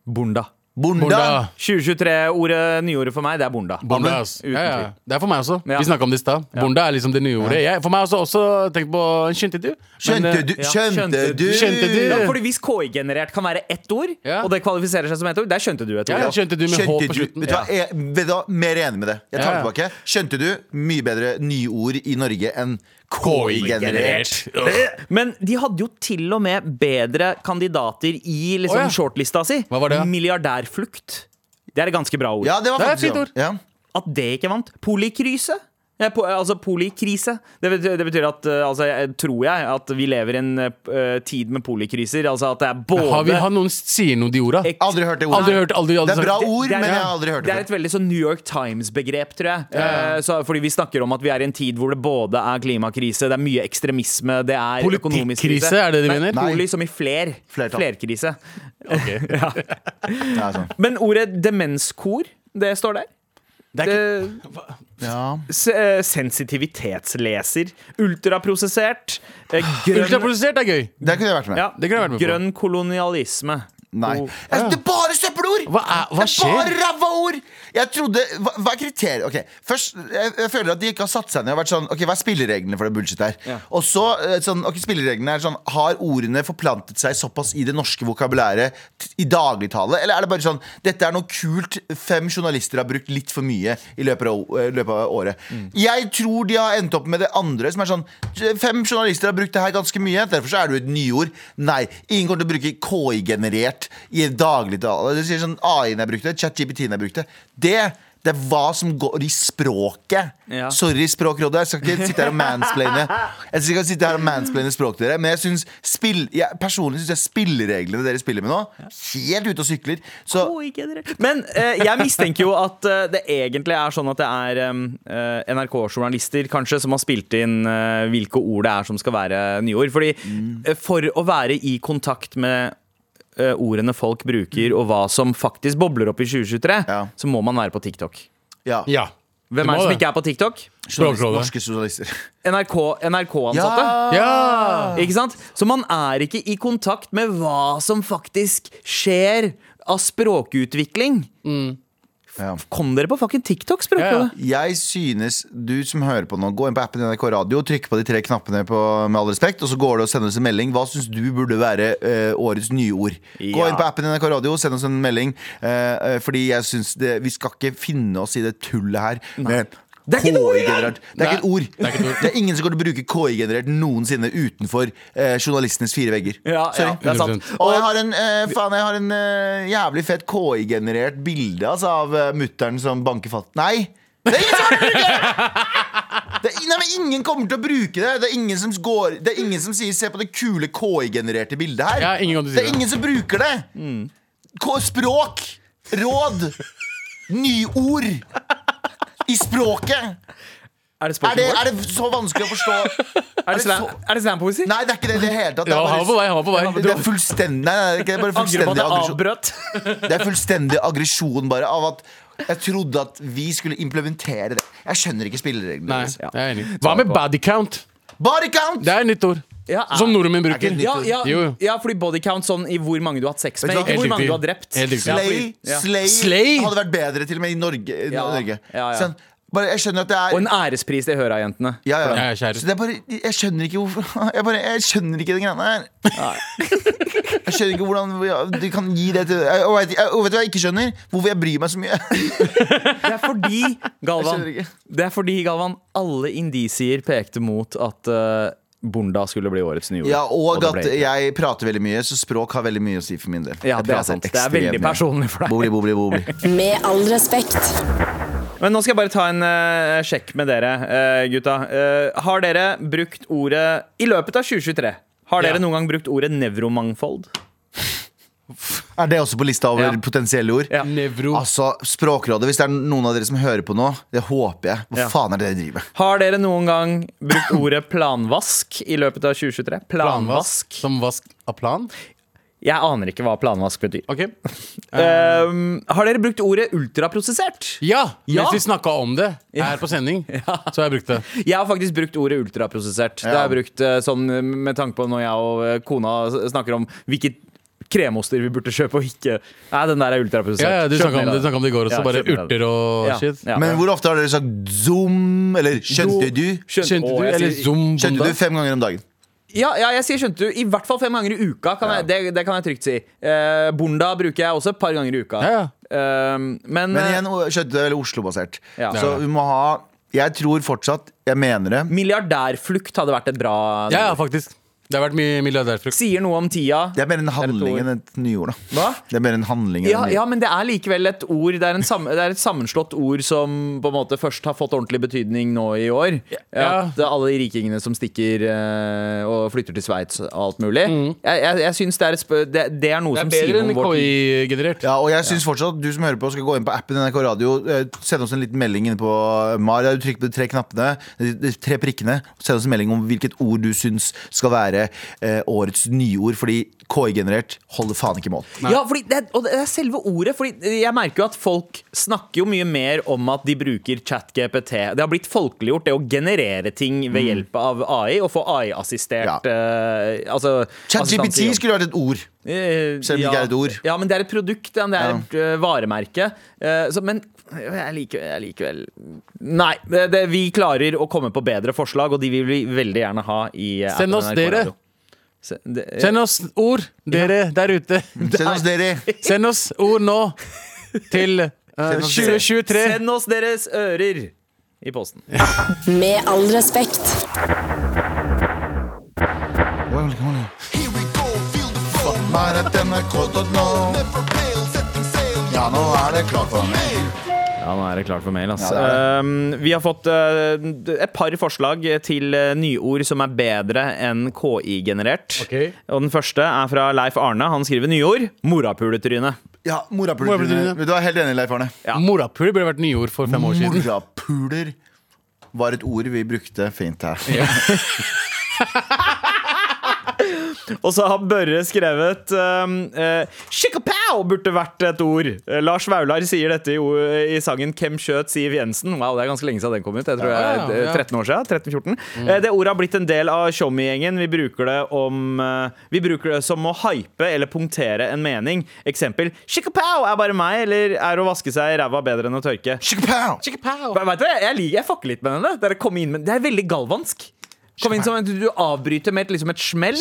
Bonda. Bonda. Bonda. 2023-ordet, nyordet for meg, det er bonda. Bonda, ass. Uten Ja, ja. Det er for meg også. Ja. Vi snakka om det i stad. Bonda er liksom det nye ordet. Jeg, for meg også, også tenkt på Skjønte du? Skjønte eh, du? ja, Skjønte skjønte du? du? Skjønte du? Ja, fordi Hvis KI-generert kan være ett ord, Ja. og det kvalifiserer seg som ett ord, der skjønte du et ord. ja, skjønte du med H Skjønte på du? slutten? Vet du hva? Jeg, vet du hva? Mer enig med det. Jeg tar tilbake. Skjønte du? Mye bedre nyord i Norge enn KI-generert. KI-generert. Men de hadde jo til og med bedre kandidater i liksom Å, ja. shortlista si. Hva var det? Milliardærflukt. Det er et ganske bra ord. Ja, det var Det er et faktisk fint ord. Ja. At det ikke vant. Polykryse. Ja, po altså polikrise. Det betyr, det betyr at uh, altså, jeg, tror jeg at vi lever i en uh, tid med polikriser. Altså at det er både Har, vi, har noen sier noe de orda? Ek- Aldri hørt det ordet. Aldri hørt, aldri, aldri Det er bra ord, men jeg har aldri hørt Det det er et veldig sånn New York Times-begrep, tror jeg. Eh, så, fordi vi snakker om at vi er i en tid hvor det både er klimakrise, det er mye ekstremisme, det er økonomisk krise. Politikkrise, er det det du mener? Nei. Poli som i fler. Flertall. Flerkrise. [laughs] Ja, sånn. Men ordet demenskor, det står der. Det er Det, ikke, ja. s- eh, sensitivitetsleser. Ultraprosessert. eh, Grønn, Ultraprosessert er gøy. Det kunne jeg vært med. ja, Det kunne jeg vært med på. grønn kolonialisme. Nei. Oh. Jeg, det er bare søppelord! Hva er- hva det er bare skjer? ræva ord! Jeg trodde, hva, hva er kriteriet? Ok, Først, jeg, jeg føler at de ikke har satt seg ned og vært sånn Ok, hva er spillereglene for det bullshit her? Ja. Og så, eh, sånn, ok, spillereglene er sånn Har ordene forplantet seg såpass i det norske vokabulæret i dagligtale? Eller er det bare sånn Dette er noe kult fem journalister har brukt litt for mye i løpet av, eh, løpet av året. Mm. Jeg tror de har endt opp med det andre, som er sånn Fem journalister har brukt det her ganske mye, derfor så er det jo et nyord. Nei, ingen kommer til å bruke KI-generert i dagligtale. Det sier sånn AI-en jeg brukte, ChatGPT-en jeg brukte. Det Det er hva som går i språket. Ja. Sorry, Språkrådet. Jeg skal ikke sitte her og mansplaine Jeg skal ikke sitte her og mansplaine språk til dere. Men jeg synes spill, jeg, personlig syns jeg spillereglene dere spiller med nå, helt ute og sykler. Så Men eh, jeg mistenker jo at eh, det egentlig er sånn at det er eh, NRK-journalister kanskje som har spilt inn eh, hvilke ord det er som skal være nyord. Fordi eh, for å være i kontakt med ordene folk bruker, og hva som faktisk bobler opp i 2023, Ja. så må man være på TikTok. ja. Ja. Hvem er det som ikke er på TikTok? Språkrådet. norske journalister. NRK NRK-ansatte. Ja! Ikke sant? Så man er ikke i kontakt med hva som faktisk skjer av språkutvikling. Ja. Kom dere på fucking TikTok, Ja, ja. Jeg synes du som hører på nå, gå inn på appen NRK Radio, trykk på de tre knappene på Med all respekt, og så går det og sender oss en melding. Hva syns du burde være uh, årets nyord? Gå Ja. inn på appen NRK Radio, send oss en melding. uh, uh, fordi jeg synes vi skal ikke finne oss i det tullet her med Det er ikke et ord KI-generert. Det er ikke et ord. det er ikke et ord. Det er ingen som går til å bruke KI-generert noensinne utenfor eh, journalistenes fire vegger. Ja, ja, det er sant. Og jeg har en, eh, faen, jeg har en eh, jævlig fett KI-generert bilde altså, av eh, mutter'n som banker fatt Nei! Det er ingen som kommer til å bruke det! det er, nei, men ingen kommer til å bruke det. Det er ingen som, går, det er ingen som sier 'se på det kule KI-genererte bildet her'. Ja, ingen kommer til å si det er det. ingen som bruker det. K språk, råd, nyord i språket. Er det Er det, er det så vanskelig å forstå? [laughs] Er det slam- er det slampoesi? Nei, det er ikke det i det hele tatt. Det Ja, er han på vei, på vei. det er fullstendig Nei, det er ikke- er bare fullstendig aggresjon. Det er fullstendig aggresjon bare av at jeg trodde at vi skulle implementere det. Jeg skjønner ikke spillereglene Nei, deres. jeg er enig. Hva med body count? Body count! Det er et nytt ord. Ja, Som nordmenn Er bruker. Ja, ja, ja, fordi body count sånn i hvor mange du har hatt sex med, du ikke hvor mange du har drept. Slay, ja. slay, Slay? hadde vært bedre til og med i Norge. i Ja, Norge. ja, ja. Sånn, bare, jeg skjønner at det er Og en ærespris til Høra-jentene. ja, ja. Ja. Så det er bare, jeg skjønner ikke hvorfor [laughs] Jeg, bare, jeg skjønner ikke den greiene her. [laughs] Jeg skjønner ikke hvordan ja, de kan gi det til jeg, og, vet, jeg, og vet du hva jeg ikke skjønner? Hvorfor jeg bryr meg så mye. [laughs] Det er fordi, Galvan, Jeg det er fordi, Galvan alle indisier pekte mot at uh, Bonda skulle bli årets nyord. Ja, og og at jeg prater veldig mye, så språk har veldig mye å si for min del. Ja, det er sant. Det er veldig mye. personlig for deg. Bobli, bobli, bobli. [laughs] Med all respekt. Men nå skal jeg bare ta en uh, sjekk med dere, uh, gutta. Uh, har dere brukt ordet I løpet av 2023, har dere Ja. noen gang brukt ordet nevromangfold? Er det også på lista over Ja. potensielle ord? Ja. Nevro. Altså, Språkrådet, hvis det er noen av dere som hører på nå, det håper jeg. Hva Ja. faen er det dere driver med? Har dere noen gang brukt ordet planvask i løpet av 2023? Planvask. Som vask av plan? Jeg aner ikke hva planvask betyr. Ok. [laughs] Um, har dere brukt ordet ultraprosessert? Ja! Ja. Mens vi snakka om det her på sending, [laughs] så har jeg brukt det. Jeg har faktisk brukt ordet ultraprosessert. Det har jeg brukt eh, sånn eh, med tanke på når jeg og eh, kona s- snakker om hvilke kremoster vi burde kjøpe og ikke. Nei, den der er ultraprosessert. Ja, ja, du snakka om, om det i går også. Ja, bare urter og Ja, shit. ja. Men hvor ofte har dere sagt zoom, eller skjønte du? Skjønte, Skjønte du? Eller zoom Skjønte du fem ganger om dagen? Ja, ja, jeg sier skjønte du. I hvert fall fem ganger i uka. Kan jeg, det, det kan jeg trygt si. Eh, bonda bruker jeg også et par ganger i uka. Ja, ja. Eh, men Men eh, igjen, skjønte du, eller Oslo-basert. Ja. Så vi må ha Jeg tror fortsatt, jeg mener det milliardærflukt hadde vært et bra Ja, ja, faktisk. Det har vært mye milliardærfrukt. Sier noe om tida. Det er mer en handling enn et nyord. da Hva? Det er mer en handling enn Ja, ja, men det er likevel et ord Det er, en sam, det er et sammenslått ord som på en måte først har fått ordentlig betydning nå i år. Ja. At det er alle de rikingene som stikker eh, og flytter til Sveits og alt mulig. Jeg, jeg, jeg synes det er, et spø det, det er noe som er sier bedre noe enn om vårt KI-generert. Ja, og jeg synes fortsatt at du som hører på skal gå inn på appen NRK Radio eh, Send oss en liten melding inne på Maria. Du trykker på de tre knappene De tre prikkene Send oss en melding om hvilket ord du synes skal være eh, årets nyord Fordi KI-generert holder faen ikke mål Ja, fordi det, og det er selve ordet. Fordi jeg merker jo at folk snakker jo mye mer om at de bruker ChatGPT. Det har blitt folkeliggjort, det å generere ting ved hjelp av AI, og få AI-assistert Ja. eh, altså, ChatGPT skulle vært et ord Eh, Selv om det ikke er et ord. Ja, men det er et produkt, det er et eh, varemerke. Eh, så, men jeg liker, jeg likevel Nei, det, det, vi klarer å komme på bedre forslag, og de vil vi veldig gjerne ha i eh, Send oss dere. Send, Se- eh, Send oss ord, dere der ute. [laughs] Send oss dere Send oss ord nå til uh, Send 2023. Send oss deres ører i posten. Med all respekt. At NRK.no Ja, nå er det klart for meg Ja, nå er det klart for mail. altså. Ja, det Um, vi har fått uh, et par forslag til uh, nyord som er bedre enn KI-generert. Okay. Og Den første er fra Leif Arne. Han skriver nyord. Morapuletryne. Ja, morapuletryne. Du er helt enig, Leif Arne. Ja. Morapuler burde vært nyord for fem år siden. Morapuler var et ord vi brukte fint her. [laughs] [laughs] Og så har Børre skrevet um, uh, Shikapow burde vært et ord. Uh, Lars Vaular sier dette i, sangen 'Hvem skjøt Siv Jensen'? Wow, Det er ganske lenge siden den kom ut. Jeg tror jeg det er 13 år siden. 13-14 Uh, Det ordet har blitt en del av Tjommi-gjengen. Vi bruker det om Vi bruker det som å hype eller punktere en mening. Eksempel 'Shikapow er bare meg', eller 'er å vaske seg i ræva bedre enn å tørke'. Shikapow! Vet du, jeg, jeg fucker litt med med, det er veldig galvansk. Kom inn som en, du avbryter med et, liksom et smell,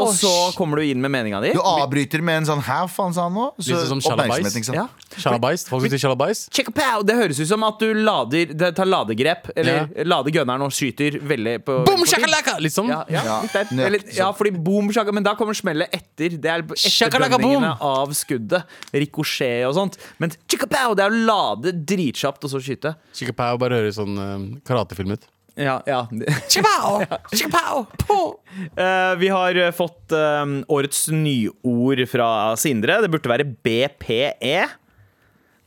og så kommer du inn med meninga di. Du avbryter med en sånn 'hæ, faen', sa han nå? Så som sjalabais. Ja. Folk sier. Det høres ut som at du lader Det tar ladegrep, eller lader gunneren og skyter veldig på Boom, shakalaka! Sånn. Ja, ja, Ja, Eller, ja, fordi boom, shakalaka men da kommer smellet etter. Det er etterdønningene av skuddet. Rikosjé og sånt. Men chickapow, det er å lade dritkjapt og så skyte. Chicapow bare høres sånn um, karatefilm ut. Ja, ja. [laughs] Eh, vi har eh, fått eh, årets nyord fra Sindre. Det burde være BPE.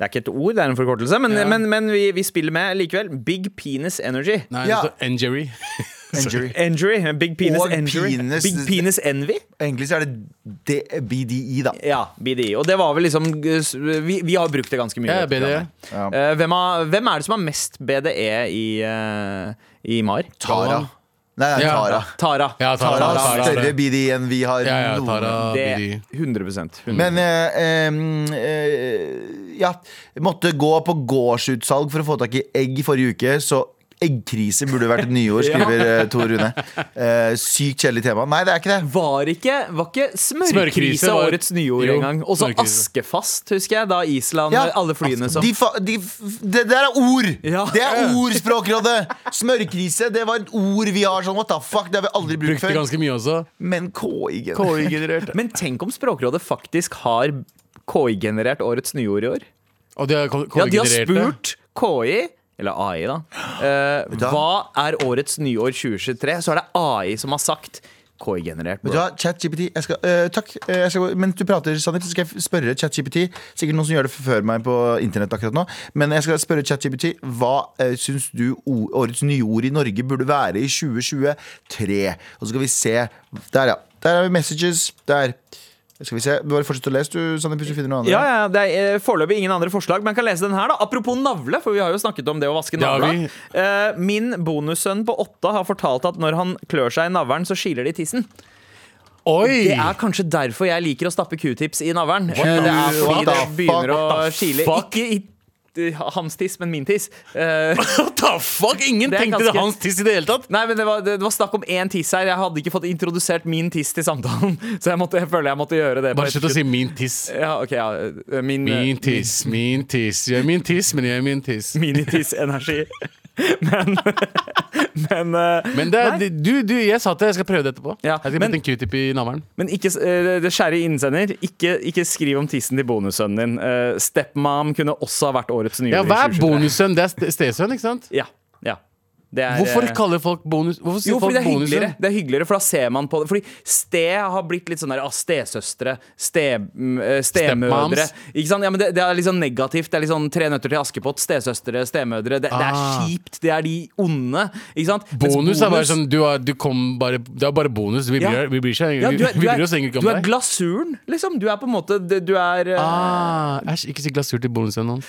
Det er ikke et ord, det er en forkortelse, men, Ja. men, men vi, vi spiller med likevel. Big Penis Energy. Nei, Ja. det står injury. Injury. Injury. Big Penis Og Injury. penis- Big Penis Envy. Egentlig så er det BDI, da. Ja, BDI. Og det var vel liksom Vi, vi har brukt det ganske mye. Ja, BDE. programmet. Eh, hvem, har, hvem er det som har mest BDE i, eh, i MAR? Tara. Nei, nei, Ja. Tara. Tara. Ja, Tara. Tara har Tara, større BDI enn vi har. Ja, ja, noen. Tara Det er 100, 100. Men eh, eh, ja, måtte gå på gårdsutsalg for å få tak i egg i forrige uke, så eggkrise burde vært et nyord, [laughs] skriver ja. Tor Rune. Eh, sykt kjedelig tema. Nei, det er ikke det. Var ikke, var ikke smørkrise Smørkrise var- årets nyord engang? Og så askefast, husker jeg. Da Island Ja, Alle flyene som de, fa- de, det der er ord! Ja. Det er ord, Språkrådet! Smørkrise, det var et ord vi har sånn what the fuck, det har vi aldri brukt Brukte før. ganske mye også. Men KI KI-generert. [laughs] Men tenk om Språkrådet faktisk har KI-generert årets nyord i år. Og de har Ja, De har spurt KI, eller AI, da. eh, hva? er årets nyår 2023? Så er det AI som har sagt KI-generert. Vet du hva, ChatGPT jeg skal, Takk. eh, jeg skal, mens du prater, Sandeep, så skal jeg spørre ChatGPT. Sikkert noen som gjør det før meg på internett akkurat nå. Men jeg skal spørre ChatGPT hva uh, syns du årets nyord i Norge burde være i 2023? Og så skal vi se. Der, ja. Der er vi messages. Der. Skal vi se. Bare fortsett å lese, du, Sandeep, hvis du finner noe annet. Ja, ja, Det er eh, foreløpig ingen andre forslag, men jeg kan lese den her. da Apropos navle, for vi har jo snakket om det å vaske Det har navla. vi. Eh, min bonussønn på åtte har fortalt at når han klør seg i navlen, så kiler det i tissen. Oi! Det er kanskje derfor jeg liker å stappe q-tips i navlen. Eh, Det er fordi What det begynner fuck? å What the kile. Ikke i hans tiss, men min tiss. Uh, [laughs] What the fuck? Ingen tenkte ganske- det hans tiss i det hele tatt. Nei, men det var, det, var snakk om én tiss her. Jeg hadde ikke fått introdusert min tiss til samtalen. [laughs] Så jeg, måtte, jeg føler jeg måtte gjøre det. Bare slutt å si min tiss. Ja, ok, ja. eh, Min, eh, Min tiss, min tiss. Jeg er min tiss, men jeg er min tiss. [laughs] Minitiss-energi. [laughs] Men Men, eh, Men det, Nei. du, du, jeg sa at jeg skal prøve det etterpå. Ja, jeg skal men- en q-tip i navlen. men ikke, eh, det skjære innsender, ikke, ikke skriv om tissen til bonussønnen din. Eh, Stepmom kunne også ha vært årets nyord. Ja, hva er 2023. bonussønn? Det er ste- stesønn, ikke sant? Ja, ja. Er, Hvorfor eh, kaller folk bonus Hvorfor sier Jo, folk det er hyggeligere. Det er hyggeligere, For da ser man på det. Fordi ste har blitt litt sånn der ah, stesøstre, ste, mm, eh, stemødre. Ikke sant? Ja, men det, det er litt sånn negativt. Det er litt sånn Tre nøtter til Askepott, stesøstre, stemødre. Det, det er Ah. kjipt. Det er de onde. Ikke sant? Bonus, Bonus er bare sånn du, er, du kom bare, Det er bare bonus. Vi bryr, Ja. vi bryr, seg, ja, du er, vi bryr oss egentlig ikke du er glasuren, liksom. Du er på en måte Du er Æsj, Ah, ikke si glasur til bonusen hans.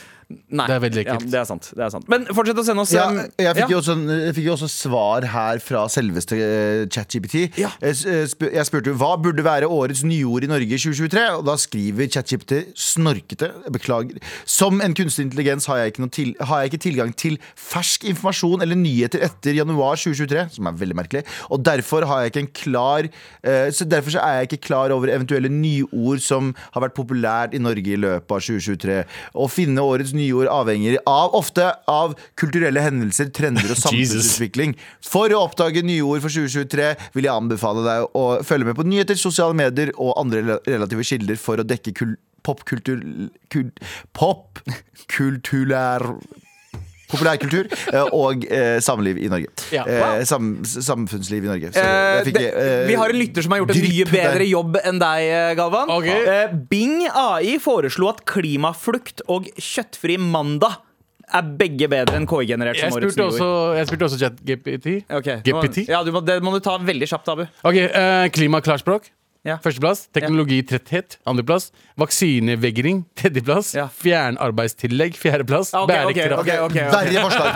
Nei. det er veldig Ja, ekkelt. det er sant. Det er sant. Men fortsett å sende oss Ja, um, jeg fikk, ja. jo også, jeg fikk jo også svar her fra selveste eh, ChatGPT. Ja. Jeg, s- eh, jeg spurte hva burde være årets nyord i Norge i 2023, og da skriver ChatGPT snorkete. Beklager. Som en kunstig intelligens har jeg, ikke noe til, har jeg ikke tilgang til fersk informasjon eller nyheter etter januar 2023, som er veldig merkelig. Og derfor har jeg ikke en klar eh, Så derfor så er jeg ikke klar over eventuelle nyord som har vært populært i Norge i løpet av 2023. Å finne årets nyord avhenger av ofte av kulturelle hendelser, trender og [laughs] samfunnsutvikling. For å oppdage nyord for 2023 vil jeg anbefale deg å følge med på nyheter, sosiale medier og andre relative kilder for å dekke kul popkultur... kul- Popkulturær Populærkultur eh, og eh, samliv i Norge. Ja. Eh, sam, samfunnsliv i Norge. Eh, fikk, det, eh, vi har en lytter som har gjort en mye bedre jobb enn deg, Galvan. Okay. Eh, Bing AI foreslo at klimaflukt og kjøttfri mandag er begge bedre enn KI-generert Jeg som årets spurte nyord. også, jeg spurte også ChatGPT. Okay. GPT? Ja, må, det må du ta veldig kjapt, Abu. Ok, eh, Klima klarspråk. Ja. Førsteplass. Teknologitretthet. Andreplass. Vaksinevegring. Tredjeplass. Ja. Fjernarbeidstillegg. Fjerdeplass. okay, ok, ok, Bærekraft. Okay, ok, ok. Verre forslag.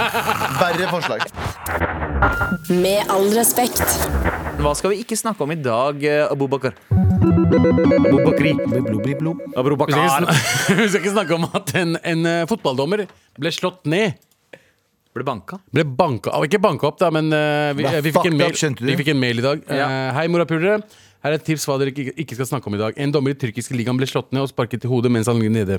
Verre forslag. Med all respekt. Hva skal vi ikke snakke om i dag, Abubakar? Abubakri. Abubakar. vi skal ikke snakke om at en, en eh, fotballdommer ble slått ned. Ble banka. Ble banka Ikke banka opp, da, men uh, vi, eh, vi, fikk en mail, up, vi fikk en mail i dag. Ja. Uh, Hei, morapulere. Her er et tips hva dere ikke, skal snakke om i dag. En dommer i tyrkiske ligaen ble slått ned og sparket i hodet mens han ligger nede.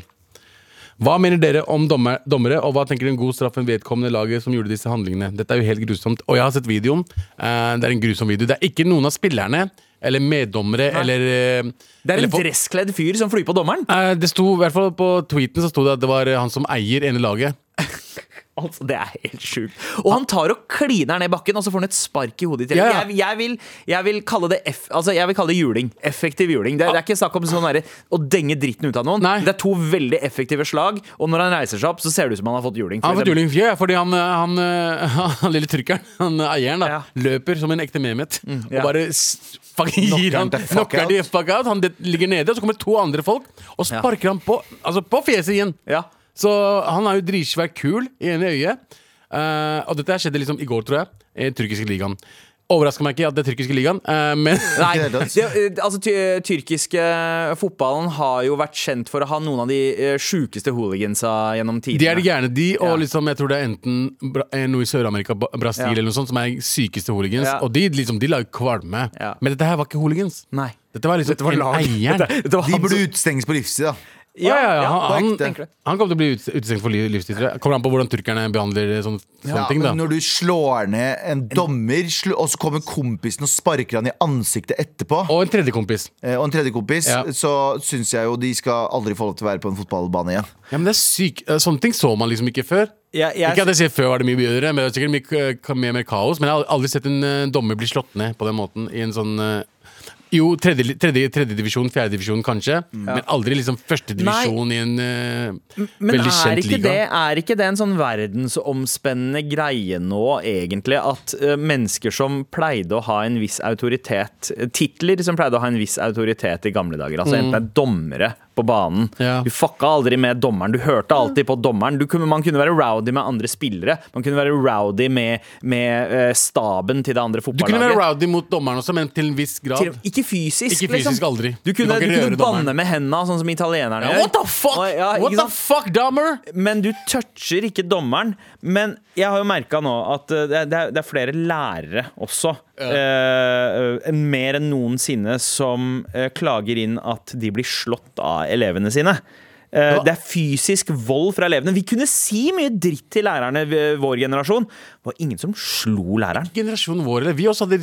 Hva mener dere om dommer, dommere, og hva tenker en god straff vedkommende laget som gjorde disse handlingene? Dette er jo helt grusomt. Og jeg har sett videoen. Eh, det er en grusom video. Det er ikke noen av spillerne eller meddommere eller eh, Det er eller en for... dresskledd fyr som flyr på dommeren. Eh, Det sto i hvert fall på tweeten så sto det at det var han som eier ene laget. [laughs] Altså, Det er helt sjukt. Og han tar og kliner ned bakken, og så får han et spark i hodet. i. Ja, ja. Jeg, jeg, vil, jeg vil kalle det eff, altså jeg vil kalle det juling. Effektiv juling. Det, det er ikke snakk om sånn der, å denge dritten ut av noen. Nei. Det er to veldig effektive slag, og når han reiser seg opp, så ser det ut som han har fått juling. Han har fått juling ja, fordi han, han, han, eh, [laughs] han lille trykkeren, han eh, eieren, da, Ja. Mm, løper som en ekte Mehmet. ja. Og bare fucking gir han knocker de fuck out. Han det- ligger nede, og så kommer to andre folk og sparker han på, altså på fjeset igjen. Ja. Så han er jo dritsvær kul i ene øyet. Uh, og dette skjedde liksom i går, tror jeg, i den tyrkiske ligaen. Overrasker meg ikke at det er tyrkiske ligaen, uh, men [laughs] Nei, [laughs] det eh, altså ty Tyrkiske fotballen har jo vært kjent for å ha noen av de sjukeste hooligansa gjennom tidene. de er de gærne, de. Og Ja. liksom, jeg tror det er enten noe i Sør-Amerika, Brasil Ja. eller noe sånt, som er sykeste hooligans. Ja. Og de, liksom, de lager kvalme. Ja. Men dette her var ikke hooligans. Nei. Dette var liksom Dette var en var De burde utstenges utestenges på livstid, da. Ja, ja, ja. Han, han, han kommer til å bli ut- utestengt for liv- livstid. Kommer an på hvordan turkerne behandler sånne, sånne Ja, ting. da når du slår ned en dommer, og så kommer kompisen og sparker han i ansiktet etterpå, Og en tredje kompis. eh, og en tredje kompis, så syns jeg jo de skal aldri få lov til å være på en fotballbane igjen. Ja, men det er syk eh, Sånne ting så man liksom ikke før. Ja, jeg- Ikke at jeg sier før var det mye bedre, men det er sikkert mye, mye mer kaos. Men jeg har aldri sett en eh, dommer bli slått ned på den måten i en sånn eh, jo, tredje, tredje, tredje divisjon, fjerde divisjon kanskje, men aldri liksom første divisjon i en uh, veldig kjent liga. det, er ikke det en sånn verdensomspennende greie nå, egentlig? At uh, mennesker som pleide å ha en viss autoritet Titler som pleide å ha en viss autoritet i gamle dager. Altså Enten det er dommere på banen. Mm. Ja. Du fucka aldri med dommeren. Du hørte alltid på dommeren. Du kunne, man kunne være rowdy med andre spillere. Man kunne være rowdy med, med eh, staben til det andre Du kunne være rowdy mot dommeren også, men til en viss grad. Til, ikke fysisk, Ikke fysisk, liksom. aldri. Du Du kunne, kan du kunne banne med hendene, sånn som italienerne Ja, what the fuck? Og, ja, What the fuck, dommer? Men du toucher ikke dommeren. Men jeg har jo merka nå at uh, det, er, det er- er flere lærere også, ja. eh, mer enn noensinne, som eh, klager inn at de blir slått av elevene sine. Eh, Ja. Det er fysisk vold fra elevene. Vi kunne si mye dritt til lærerne vår generasjon. Det var ingen som slo læreren. Generasjonen vår, eller vi også hadde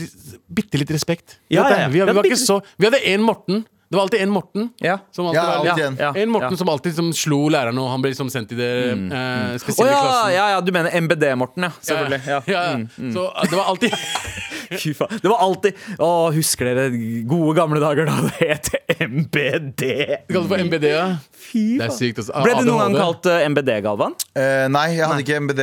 bitte litt respekt. Ja, ja, ja. Vi, vi, var ikke bitte- så, vi hadde én Morten. Det var alltid en Morten. Ja. Som alltid Ja, var, ja, en. Ja, En Morten ja. som alltid som slo læreren, og han ble liksom sendt i det eh, Å spesielle ja, klassen. ja, ja, du mener MBD-Morten, ja. Selvfølgelig. Ja. Ja, ja. Så eh, det var alltid [laughs] [laughs] Fy faen. Det var alltid Å, husker dere gode gamle dager da det het MBD? Kalte det for MBD, ja. Fy Det er sykt. Altså. Ble du noen gang kalt eh, MBD, Galvan? Eh, nei, jeg hadde ikke MBD,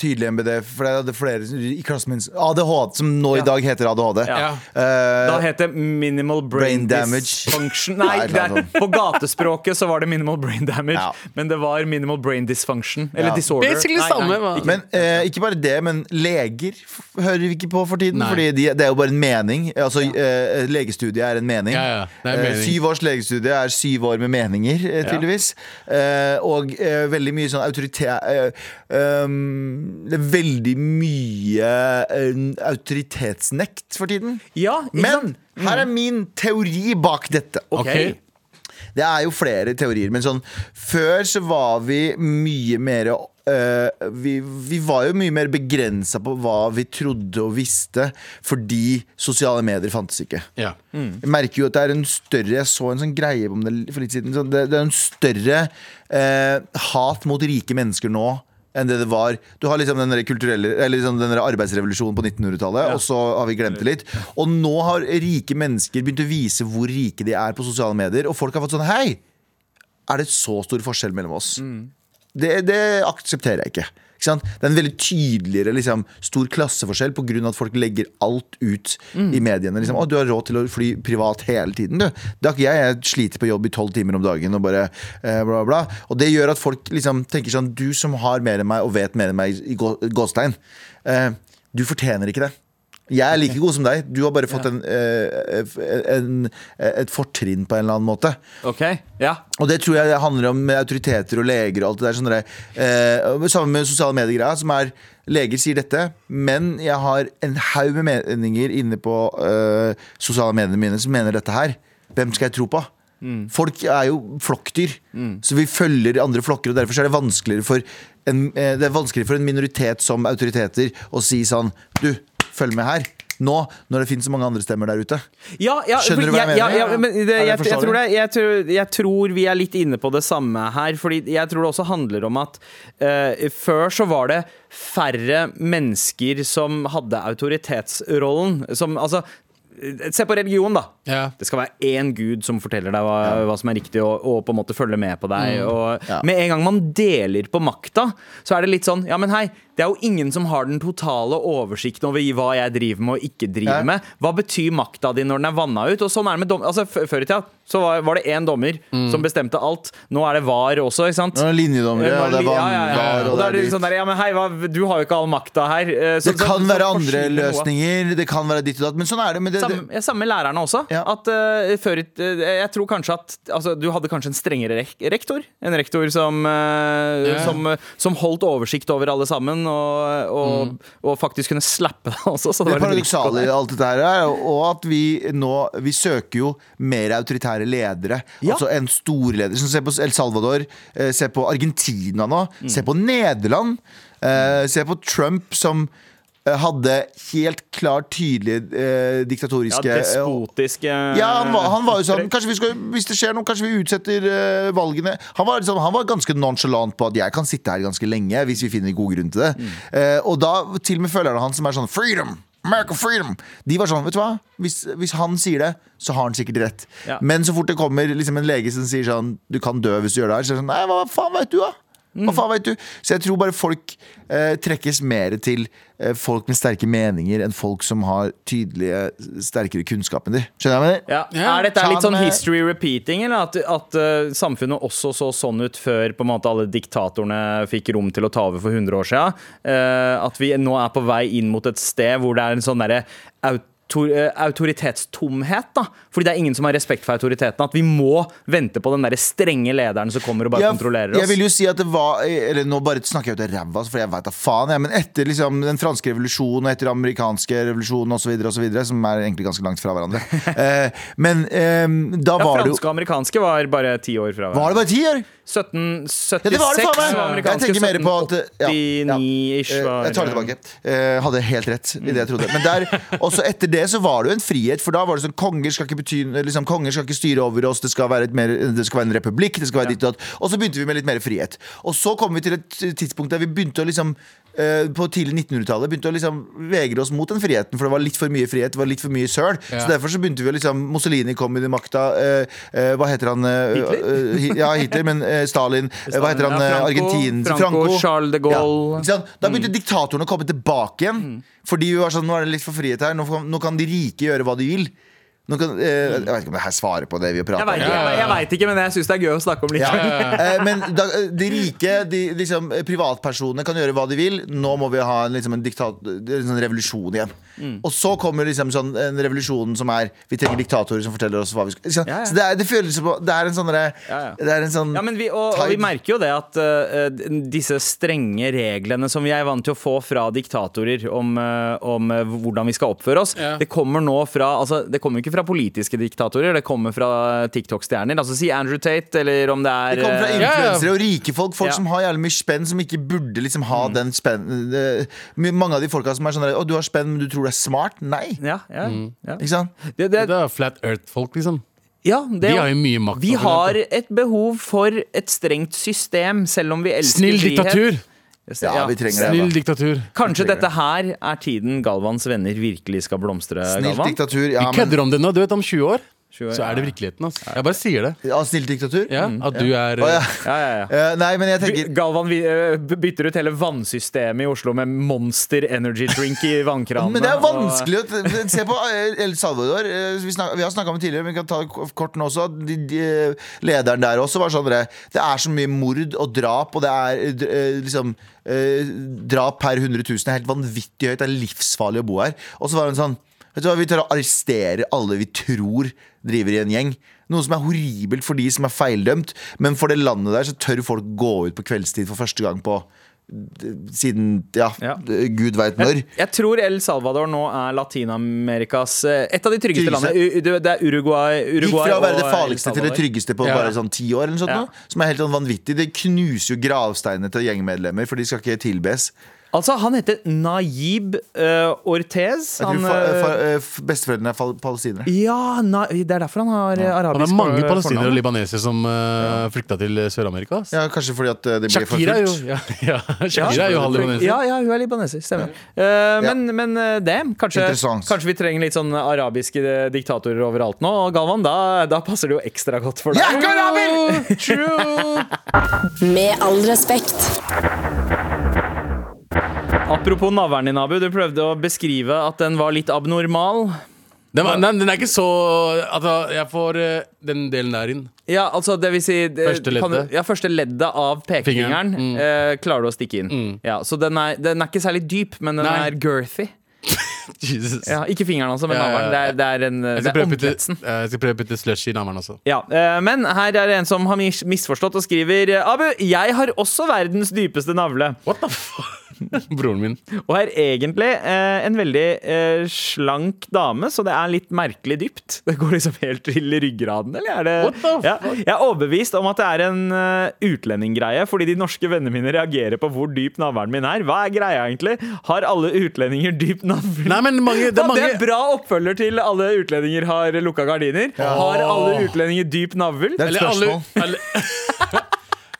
tydelig MBD, for jeg hadde flere i klassen min. ADHD, som nå i dag heter ADHD. Ja. Eh, Da het det Minimal Brain, Brain damage. Dysfunction. Nei, [laughs] Nei, det er, sånn. på gatespråket så var det Minimal Brain Damage, Ja. men det var Minimal Brain Dysfunction. Eller Ja. Disorder. Basically Nei, samme, nei, ikke- Men eh, ikke bare det, men leger hører vi ikke på for tiden. Nei. Fordi de, det er jo bare en mening. Altså, eh, Legestudiet er en mening. Ja, ja, er Eh, mening. syv års legestudie er syv år med meninger, eh, tydeligvis. Og veldig mye sånn autoritet um, Det er veldig mye autoritetsnekt for tiden. Ja, Men sant? her er min teori bak dette. Ok. Det er jo flere teorier, men sånn Før så var vi mye mer eh, vi, vi var jo mye mer begrensa på hva vi trodde og visste, fordi sosiale medier fantes ikke. Ja. Jeg merker jo at det er en større Jeg så en sånn greie om det for litt siden. sånn, Det, det er en større uh, hat mot rike mennesker nå enn det det var. Du har liksom den der kulturelle Eller liksom den der arbeidsrevolusjonen på 1900-tallet, og så har vi glemt det litt. Og nå har rike mennesker begynt å vise hvor rike de er på sosiale medier, og folk har fått sånn Hei! Er det så stor forskjell mellom oss? Det, det aksepterer jeg ikke. ikke? Det er en veldig tydeligere liksom, stor klasseforskjell pga. at folk legger alt ut i mediene. Liksom, å, du har råd til å fly privat hele tiden, du. Det har ikke jeg. Jeg sliter på jobb i tolv timer om dagen og bare eh, bla, bla. Og det gjør at folk liksom tenker sånn Du som har mer enn meg og vet mer enn meg i gå- gåstein, eh, du fortjener ikke det. Jeg er like god som deg. Du har bare fått en, eh, en, et fortrinn på en eller annen måte. Ok, ja Og det tror jeg det handler om med autoriteter og leger og alt det der. Sånn der, eh, sammen med sosiale medier-greia, som er Leger sier dette, men jeg har en haug med meninger inne på uh, sosiale mediene mine som mener dette her. Hvem skal jeg tro på? Folk er jo flokkdyr, så vi følger andre flokker. Og derfor er det vanskeligere for en, det er vanskeligere for en minoritet som autoriteter å si sånn Du, følg med her. Nå, når det finnes så mange andre stemmer der ute. Ja, ja, Skjønner du hva jeg mener? Ja, ja, men det, jeg, jeg, tror det, jeg, tror, jeg tror vi er litt inne på det samme her. Fordi jeg tror det også handler om at uh, før så var det færre mennesker som hadde autoritetsrollen. Som, altså, se på religion, da. Ja. Det skal være én gud som forteller deg hva, hva som er riktig, og, og på en måte følge med på deg. Og Ja. Med en gang man deler på makta, så er det litt sånn Ja, men hei, det er jo ingen som har den totale oversikten over hva jeg driver med og ikke driver Ja. med. Hva betyr makta di når den er vanna ut? Og sånn er det med dom altså, Før i tida så var, var det én dommer som bestemte alt. Nå er det VAR også, ikke sant? Nå er det linjedommere, ja, det er Ja, ja, ja. vannvar, Og og det er det er sånn der, ja, men hei, hva, du har jo ikke all makta her. eh, så- Det så- kan så være andre løsninger, det kan være ditt og datt, men sånn er det. Det, Samme, samme lærerne også. At uh, før, eh, Jeg tror kanskje at altså, Du hadde kanskje en strengere rektor. En rektor som, uh, som, eh, som holdt oversikt over alle sammen, og, og, og faktisk kunne slappe deg også. Så Det det var paradoksale i alt dette her er og at vi nå Vi søker jo mer autoritære ledere. Ja. Altså en storleder. Se på El Salvador, eh, se på Argentina nå, Mm. se på Nederland. eh, Se på Trump som hadde helt klart tydelige eh, Ja, diktatoriske eh, despotiske Ja, han var, han var jo sånn kanskje vi skal, Hvis det skjer noe, kanskje vi utsetter eh, valgene. Han var, liksom, han var ganske nonchalant på at jeg kan sitte her ganske lenge hvis vi finner god grunn til det. Mm. Eh, og da til og med følgerne hans som er sånn Freedom! America freedom! De var sånn, vet du hva? Hvis, hvis han sier det, så har han sikkert rett. Ja. Men så fort det kommer liksom en lege som sier sånn Du kan dø hvis du gjør det her, så er det sånn Nei, hva faen vet du, da? Hva faen vet du? Så jeg tror bare folk eh, trekkes mer til eh, folk med sterke meninger enn folk som har tydelige, sterkere kunnskap enn de. Skjønner jeg hva jeg mener? Ja. Ja. Er dette litt sånn history repeating, eller at, at uh, samfunnet også så sånn ut før på en måte alle diktatorene fikk rom til å ta over for 100 år siden? Uh, at vi nå er på vei inn mot et sted hvor det er en sånn derre autoritetstomhet. da Fordi det er ingen som har respekt for autoriteten. At vi må vente på den der strenge lederen som kommer og bare Ja, kontrollerer oss. Jeg vil jo si at det var Eller nå bare snakker jeg ut av ræva, for jeg veit da faen. Jeg, men etter liksom den franske revolusjonen og etter den amerikanske revolusjonen osv., som er egentlig ganske langt fra hverandre [laughs] eh, Men eh, da ja, var det jo franske og amerikanske var bare ti år fra hverandre. Var det bare ti år? 1776 Ja, det var det faen var amerikanske, Jeg tenker mer på at ja, ja. 1789-ish Eh, var Jeg tar det tilbake. Eh, hadde helt rett i det jeg trodde. Men der, [laughs] også etter det så var det jo en frihet, for da var det sånn konger skal ikke bety liksom, Konger skal ikke styre over oss, det skal være, et mer, det skal være en republikk, det skal være ditt og datt. Og så begynte vi med litt mer frihet. Og så kom vi til et tidspunkt der vi begynte å liksom eh, på tidlig 1900-tallet begynte å liksom vegre oss mot den friheten, for det var litt for mye frihet, det var litt for mye søl. Ja. Så derfor så begynte vi å liksom Mussolini kom inn i makta. eh, eh, hva heter han? eh, Hitler? eh, ja, Hitler, men Stalin. Hva heter han? Ja, eh, Franco, Argentin Franco, Charles de Gaulle. Ja? Da begynte diktatorene å komme tilbake igjen. Fordi vi var sånn, nå er det litt for frihet her. Nå, nå kan de rike gjøre hva de vil. Kan, eh, jeg vet ikke om det her svarer på det vi prater Jeg om. ikke, jeg, jeg vet ikke, men jeg syns det er gøy å snakke om Ja. likevel. Eh, Men da, de rike, de, liksom, eh, privatpersonene kan gjøre hva de vil. Nå må vi ha en, liksom, en, diktat, en sånn revolusjon igjen. Og så kommer liksom sånn en revolusjon som er Vi trenger diktatorer som forteller oss hva vi skal? Ja, ja. Så det er, det føles som Det er en sånn derre- Ja, ja. Det er en sånn Ja, men vi, og, og vi merker jo det at uh, disse strenge reglene som vi er vant til å få fra diktatorer om, uh, om uh, hvordan vi skal oppføre oss, Ja. det kommer nå fra altså, Det kommer ikke fra politiske diktatorer, det kommer fra TikTok-stjerner. Altså Si Andrew Tate, eller om det er Det kommer fra Ja, ja. influensere og rike folk. Folk Ja. som har jævlig mye spenn, som ikke burde liksom ha den spenn Mange av de folka som er sånn der, Å, du har spenn, men du tror du er smart? Nei. ja, ja, Mm. ja. Ikke sant? Det, det, Det er Flat Earth-folk, liksom. ja, det, De har jo mye makt. Vi har et behov for et strengt system, selv om vi elsker Snill frihet. diktatur! Ja, vi trenger det. Snill da. diktatur. Kanskje trenger dette her er tiden Galvans venner virkelig skal blomstre. Snilt Galvan? diktatur. Ja, Vi men, kødder om det nå. Du vet, om 20 år, så er det virkeligheten. Altså. Jeg bare sier det. Av snilt diktatur? Ja, At du er Å, ja. Ja, ja, ja. Eh, nei, men jeg tenker Galvan vi, eh, bytter ut hele vannsystemet i Oslo med Monster Energy Drink i vannkranene. [laughs] Men det er og- vanskelig å t- se på eh, El Salvador. eh, Vi, snak, vi har snakka om det tidligere, men vi kan ta det k- kort nå også. De, de, lederen der også var sånn det, det er så mye mord og drap, og det er eh, d- eh, liksom eh, Drap per 100 000 er helt vanvittig høyt. Det er livsfarlig å bo her. Og så var hun sånn Vet du hva, Vi tar og arresterer alle vi tror driver i en gjeng. Noe som er horribelt for de som er feildømt, men for det landet der så tør folk gå ut på kveldstid for første gang på siden ja, Ja. gud veit når. Jeg, jeg tror El Salvador nå er Latin-Amerikas eh, Et av de tryggeste Tryggeste. landene. U- Det er Uruguay, Gikk fra å være det farligste til det tryggeste på Ja. bare sånn ti år. eller noe sånt Ja. nå, Som er helt sånn vanvittig Det knuser jo gravsteinene til gjengmedlemmer, for de skal ikke tilbes. Altså, han heter Nayib uh, Ortez. Han, f- Besteforeldrene er palestinere. ja, na, det er derfor han har eh, Han Det har mange palestinere og fornavn. libanesere som uh, flykta til Sør-Amerika. Ja, Kanskje fordi at det blir Shakira er jo ja, [laughs] ja, Shakira er jo halv libaneser. Ja, ja, hun er libaneser. Stemmer. Uh, men, men det Kanskje, kanskje vi trenger litt sånn arabiske diktatorer overalt nå. Og Galvan, da, da passer det jo ekstra godt for deg. Jeg er ikke araber! [laughs] True! [laughs] Med all respekt. Apropos navlen din, Abu. Du prøvde å beskrive at den var litt abnormal. Den, var- nei, den er ikke så altså, Jeg får eh, den delen der inn. Ja, altså det vil si det, Første leddet. kan du- ja, første leddet av pekefingeren Fingeren, mm. eh, klarer du å stikke inn. Ja, så den er, den er ikke særlig dyp, men den Nei. er girthy. [laughs] Jesus. Ja, ikke fingeren, altså, men Ja, navlen. Det er, det er, en, Jeg det skal er prøve å putte, omkretsen. eh, jeg skal prøve å putte slush i navlen også. Ja, eh, men her er det en som har mis misforstått og skriver Abu, jeg har også verdens dypeste navle. What the fuck? [laughs] Broren min. Og er egentlig eh, en veldig eh, slank dame, så det er litt merkelig dypt. [laughs] Det går liksom helt til ryggraden, eller er det What the ja, Jeg er overbevist om at det er en uh, utlendinggreie, fordi de norske vennene mine reagerer på hvor dyp navlen min er. Hva er greia egentlig? Har alle utlendinger dyp navl? Nei, men mange, det Det er mange er bra oppfølger til alle utlendinger har lukka gardiner. Har alle utlendinger dyp navl? Det er et Eller alle, spørsmål. alle [laughs]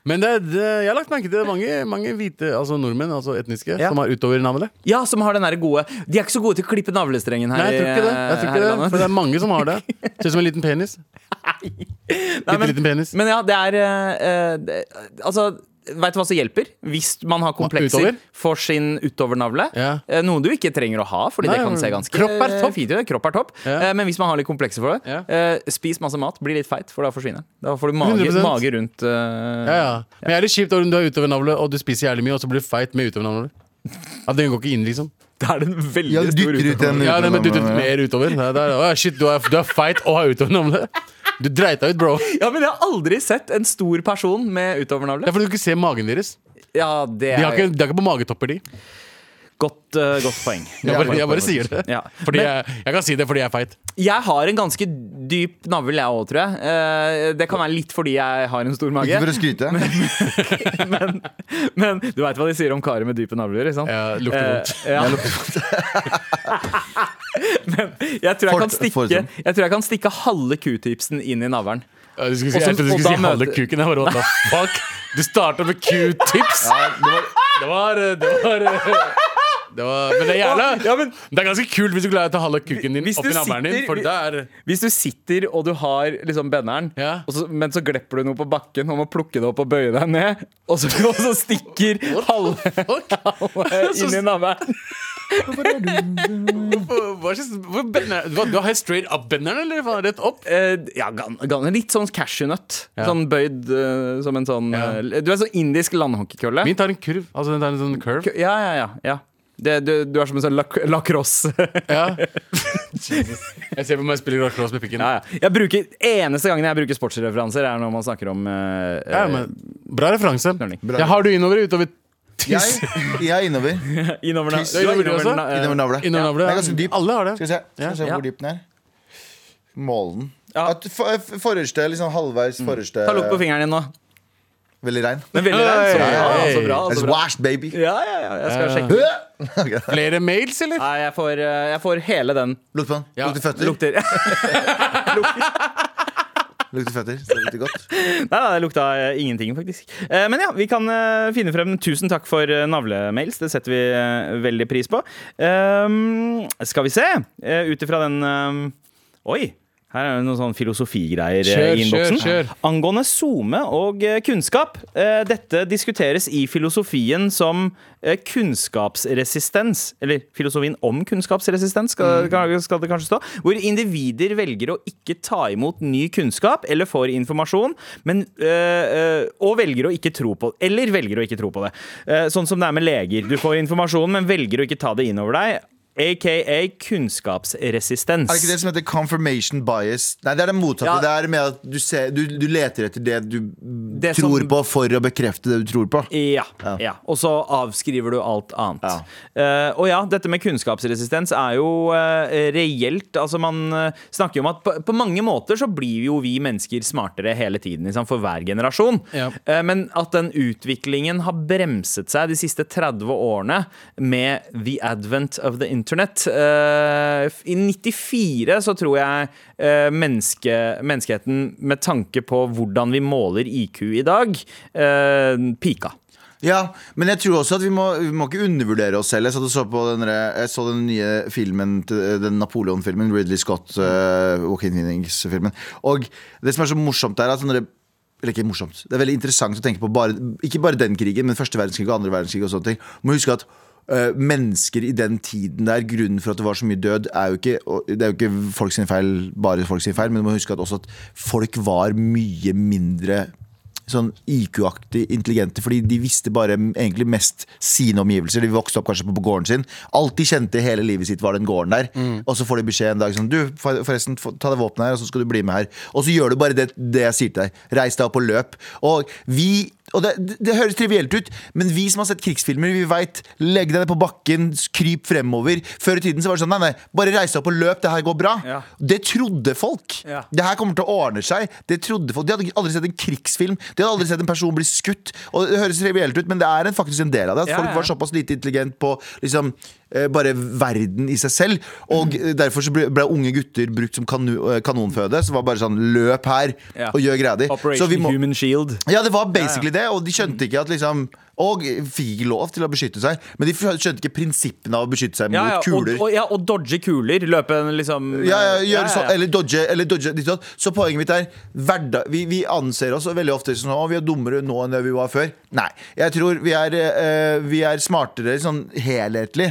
Men det, det, jeg har lagt merke til er mange, mange hvite altså nordmenn, altså etniske, Ja. som har utover navlet. Ja, som har den gode De er ikke så gode til å klippe navlestrengen her. Nei, jeg tror ikke det. Jeg tror ikke det. For det er mange som har det. [laughs] Ser ut som en liten penis. Nei, Bitte men- liten penis. Men ja, det er eh, det, Altså, vet du hva som hjelper? Hvis man har komplekser Utover? for sin utovernavle. Ja. Eh, Noe du ikke trenger å ha, Fordi Nei, det kan se ganske kropp er topp. eh, fint. Kropp er topp. Ja. Eh, Men hvis man har litt komplekser for det, Ja. spis masse mat, bli litt feit, for da forsvinner. Da får du mage, mage rundt Uh, Ja, ja. Men jeg er litt kjipt om du har utovernavle, og du spiser jævlig mye, og så blir du feit med utovernavle. At den går ikke inn, liksom. Det er en veldig Ja, du stor dytter ut utfordring. en Ja, men dytter mer utover. Nei, det er, å, shit, du er, du er feit og har utovernavle. Du dreit deg ut, bro. Ja, men jeg har aldri sett en stor person med utovernavle. er fordi du ikke ser magen deres. Ja, det De er har ikke, de har ikke på magetopper, de. godt, uh, godt poeng. Jeg bare, jeg bare sier det. Ja. Fordi Men- jeg, jeg kan si det fordi jeg er feit. Jeg har en ganske dyp navl, jeg òg, tror jeg. Eh, Det kan være litt fordi jeg har en stor mage. Ikke for å skryte. Men, [laughs] men du veit hva de sier om karer med dype navler? Ikke sant? Jeg lukter vondt. Eh, [laughs] ja. [laughs] men jeg tror jeg, kan stikke, jeg tror jeg kan stikke halve q-tipsen inn i navlen. Ja, Du skulle si, jeg trodde du skulle si halve kuken. Jeg bare, what the [laughs] fuck? Du starta med q-tips! Det var Det var det var, Men det er jævla Ja, men- Det er ganske kult hvis du klarer å ta halve kuken din opp oppi du navlen din. For det er Hvis du sitter og du har liksom benneren, Ja. og så, men så glepper du noe på bakken og må plukke det opp og bøye deg ned, og så, og så stikker halve halve [laughs] inn i navlen. Hva slags hvor bender, Du har helt straight up-benderen, eller faen, rett opp? Eh, ja, gan, gan, litt sånn cashewnøtt. Ja. Sånn bøyd uh, som en sånn Ja. eh, Du er sånn indisk landhockeykølle. Min tar en kurv. Altså den tar en sånn curve. Ja, ja, ja, ja. Det, du, du er som en sånn lac lacrosse. [laughs] Ja. Jesus. Jeg ser på meg spiller lacrosse med pikken. ja, ja. Jeg bruker, eneste gangen jeg bruker sportsreferanser, er når man snakker om uh, Ja, men Bra referanse. Knølling. Har du innover eller utover Jeg, tiss? jeg er innover. [laughs] Innover, Chris, innover, innover, er er na- eh, Innover navle. Innover navlet, Den er ganske dyp. Alle har det. Skal vi se, skal vi se Ja. hvor dyp den er. Målen. Ja. At for, for- forreste, liksom halvveis forreste Ta Lukk på fingeren din nå. Veldig rein. Men veldig rein. Så bra, så bra. It's Så bra. washed, baby. Ja, ja, ja, jeg skal sjekke. [laughs] Okay. Flere mails, eller? Nei, jeg får, eh, jeg får hele den. Lukt på den. Ja. Lukter føtter. Lukter [laughs] Lukter føtter. Så det lukter godt. Nei, nei, det lukta eh, ingenting, faktisk. Eh, Men ja, vi kan eh, finne frem Tusen takk for eh, navlemails. Det setter vi eh, veldig pris på. Ehm, skal vi se. Uh, Ut ifra den Oi! Her er det noen sånn filosofigreier eh, Kjør, i innboksen. kjør, kjør. Angående SoMe og eh, kunnskap. eh, Dette diskuteres i filosofien som kunnskapsresistens. Eller filosofien om kunnskapsresistens, skal, skal det kanskje stå. Hvor individer velger å ikke ta imot ny kunnskap eller får informasjon, men, og velger å ikke tro på Eller velger å ikke tro på det. Sånn som det er med leger. Du får informasjon, men velger å ikke ta det inn over deg. AKA kunnskapsresistens. Er det ikke det som heter confirmation bias? Nei, det er det motsatte. Ja. Det er med at du, ser, du, du leter etter det du Det tror som- på, for å bekrefte det du tror på. Ja, Ja. ja. Og så avskriver du alt annet. Ja. Eh, og ja, dette med kunnskapsresistens er jo uh, reelt. Altså Man uh, snakker jo om at på, på mange måter så blir jo vi mennesker smartere hele tiden. Liksom, for hver generasjon. Ja. Eh, men at den utviklingen har bremset seg de siste 30 årene med the advent of the internet. Eh, I 94 så tror jeg eh, menneske, menneskeheten, med tanke på hvordan vi måler IQ i dag, eh, pika. Ja, men jeg tror også at vi må, vi må ikke undervurdere oss selv. Jeg, så, på den, jeg så den nye filmen, den Napoleon-filmen, Ridley Scott, uh, Joaquin Phoenix-filmen. Og det som er så morsomt er at sånn eller ikke morsomt, det er veldig interessant å tenke på bare, ikke bare den krigen, men første verdenskrig og andre verdenskrig og sånne ting. Må huske at øh, mennesker i den tiden der, grunnen for at det var så mye død, er jo ikke, det er jo ikke folk sin feil, bare folk sin feil, men du må huske at også at folk var mye mindre sånn IQ-aktig intelligente, fordi de visste bare egentlig mest sine omgivelser. De vokste opp kanskje på, på gården sin. Alt de kjente hele livet sitt, var den gården der. Og så får de beskjed en dag sånn Du, forresten, ta det våpenet her, og så skal du bli med her. Og så gjør du bare det, det jeg sier til deg. Reis deg opp og løp. Og vi og det, det, høres trivielt ut, men vi som har sett krigsfilmer, vi veit legg deg ned på bakken, kryp fremover. Før i tiden så var det sånn nei, nei, bare reis deg opp og løp, det her går bra. Ja. Det trodde folk. Ja. Det her kommer til å ordne seg. Det trodde folk De hadde aldri sett en krigsfilm. De hadde aldri sett en person bli skutt. Og Det høres trivielt ut, men det er en, faktisk en del av det. At Ja, folk var såpass lite intelligent på liksom, bare verden i seg selv. Og mm. derfor så ble, ble unge gutter brukt som kanu, eh, kanonføde. Så var bare sånn løp her Ja. og gjør greia di. Så Operation vi må- Human Shield. ja, det var basically det, og de skjønte ikke at liksom Og fikk lov til å beskytte seg. Men de skjønte ikke prinsippene av å beskytte seg mot Ja, ja, og, kuler. og, ja, og dodge kuler. Løpe liksom Ja, ja, gjøre ja, ja. sånn, eller dodge, eller dodge ditt og. Så poenget mitt er hverdag, vi, vi anser oss veldig ofte som at vi er dummere nå enn det vi var før. Nei. Jeg tror vi er, uh, vi er smartere sånn helhetlig.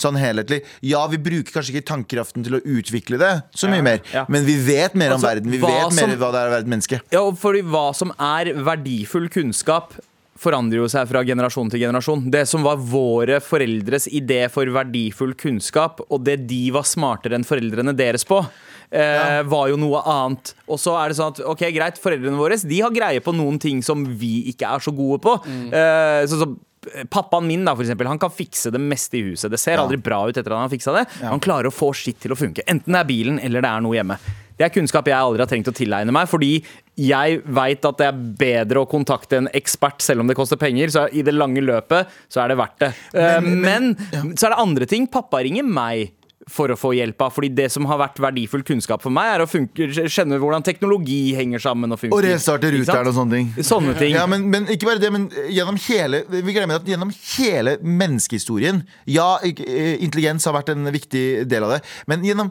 Sånn helhetlig. Ja, vi bruker kanskje ikke tankekraften til å utvikle det så mye mer, ja. men vi vet mer om Altså, verden. Vi vet vet mer som- hva det er å være et menneske. Ja, fordi hva som er verdifull kunnskap forandrer jo seg fra generasjon til generasjon. Det som var våre foreldres idé for verdifull kunnskap, og det de var smartere enn foreldrene deres på, eh, var jo noe annet. Og så er det sånn at ok, greit, foreldrene våre De har greie på noen ting som vi ikke er så gode på. Eh, sånn som Pappaen min da, for eksempel, han kan fikse det meste i huset. Det ser Ja. aldri bra ut etter at han har fiksa det. Han klarer å få skitt til å funke. Enten det er bilen eller det er noe hjemme. Det er kunnskap jeg aldri har trengt å tilegne meg, fordi jeg veit at det er bedre å kontakte en ekspert selv om det koster penger. Så i det lange løpet så er det verdt det. Men, Men- Men, men- så er det andre ting. Pappa ringer meg for å få hjelp av. Fordi det som har vært verdifull kunnskap for meg, er å funke, skjønne hvordan teknologi henger sammen. Og, funker. Og restarte ruteren og sånne ting. Sånne ting. Ja, men, men ikke bare det, men gjennom hele Vi glemmer at gjennom hele menneskehistorien Ja, eh, intelligens har vært en viktig del av det, men gjennom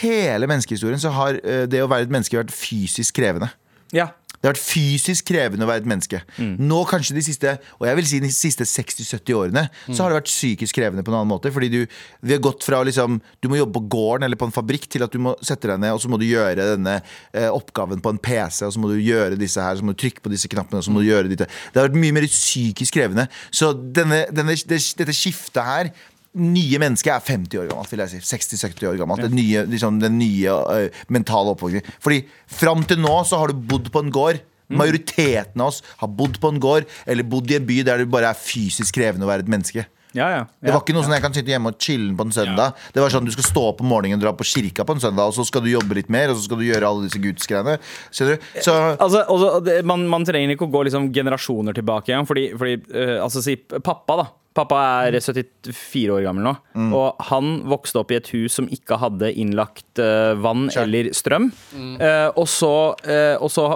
hele menneskehistorien så har eh, det å være et menneske vært fysisk krevende. Ja. Det har vært fysisk krevende å være et menneske. Nå kanskje de siste Og jeg vil si de siste 60-70 årene Så har det vært psykisk krevende på en annen måte. Fordi du, vi har gått fra å liksom Du må jobbe på gården eller på en fabrikk til at du må sette deg ned og så må du gjøre denne eh, oppgaven på en PC, og så må du gjøre disse her, så må du trykke på disse knappene, og så må du gjøre dette. Det har vært mye mer psykisk krevende. Så denne, denne, det, dette skiftet her nye mennesket er 50 år gammelt, vil jeg si. 60-70 år gammelt. Den nye, liksom, den nye uh, mentale oppvoksen. Fordi fram til nå så har du bodd på en gård. Majoriteten av oss har bodd på en gård eller bodd i en by der det bare er fysisk krevende å være et menneske. Ja, ja, Det var ikke noe sånn jeg kan sitte hjemme og chille på en søndag. Det var sånn Du skal stå opp om morgenen og dra på kirka på en søndag, og så skal du jobbe litt mer, og så skal du gjøre alle disse gudsgreiene. Så Altså, det- man, man trenger ikke å gå liksom generasjoner tilbake igjen. Fordi, fordi uh, altså si pappa, da. Pappa er 74 år gammel nå. Mm. Og han vokste opp i et hus som ikke hadde innlagt uh, vann eller strøm. Eh, og, så, uh, og så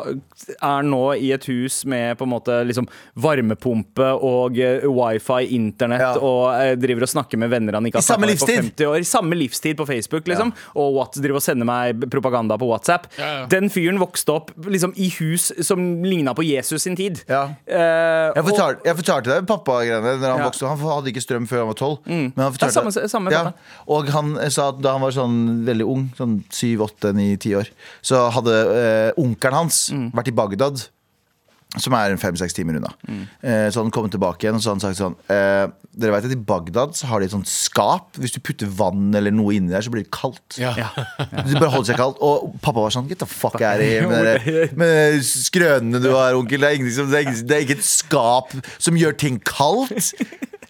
er nå i et hus med på en måte liksom varmepumpe og eh, wifi, internett, Ja. og eh, driver og snakker med venner han ikke har snakket med på livstid. 50 år. I samme livstid på Facebook, liksom. Og what, driver og sender meg propaganda på WhatsApp. Ja, ja. Den fyren vokste opp liksom i hus som ligna på Jesus sin tid. Ja. Eh, Jeg og- fortalte, jeg fortalte deg pappagreiene Når han Ja. vokste Han hadde ikke strøm før han var tolv. Men han Ja, fortalte samme- samme. Og han sa at da han var sånn veldig ung, sånn syv, åtte, ni, ti år, så hadde eh, onkelen hans Mm. vært i Bagdad. Som er fem-seks timer unna. Mm. Eh, så han kom tilbake igjen og så hadde han sagt sånn eh, Dere vet at i Bagdad så har de et sånt skap. Hvis du putter vann eller noe inni der, så blir det kaldt. Ja. [laughs] Det bare holder seg kaldt. Og pappa var sånn Get the fuck out of here [laughs] med, dere- skrønene du har, onkel. Det er, som, det, er ingen, det er ikke et skap som gjør ting kaldt.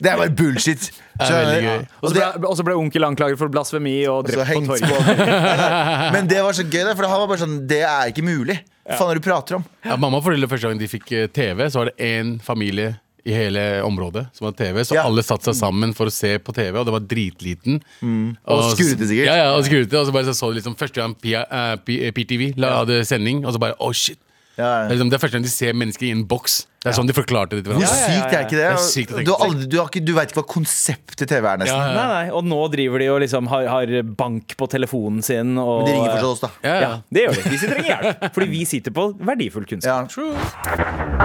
Det er bare bullshit. Og så ble, også ble onkel anklaget for blasfemi og drept på torget. [laughs] Men det var så gøy, for han var bare sånn Det er ikke mulig. Hva faen er det du prater om? Ja, mamma fortalte første gang de fikk eh, TV, så var det én familie i hele området som hadde TV. Så Ja. alle satte seg sammen for å se på TV, og det var dritliten. Og skurrete sikkert. Ja, ja, og skurrete, og så bare så, så liksom første gang P- eh, P- PTV la hadde sending, og så bare oh shit. Ja. Det er liksom, det er første gang de ser mennesker i en boks. Det er sånn de forklarte det til Hvor hverandre. sykt er ikke det? Det er sykt å tenke Du, har aldri, du, har ikke, du vet ikke hva konseptet TV er, nesten. Ja, ja. Nei, nei, Og nå driver de og liksom har, har bank på telefonen sin. Og, Men de ringer fortsatt oss, da. Ja, Ja, ja. det gjør de. Hvis de trenger hjelp. Fordi vi sitter på verdifull kunnskap. Ja.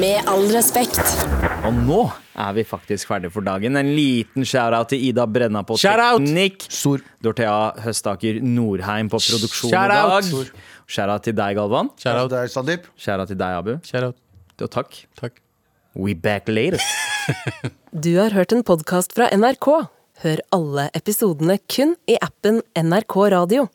Med all respekt. Og nå er vi faktisk ferdig for dagen. En liten shout-out til Ida Brenna på Shout-out! teknikk. Stor. Dorthea Høstaker Norheim på produksjon i Shout-out! dag. Shout-out til deg, Galvan. Shout out. deg, Sandeep. Shout-out til deg, Abu. Out. Og takk. Takk. We back later. [laughs] Du har hørt en podkast fra NRK. Hør alle episodene kun i appen NRK Radio.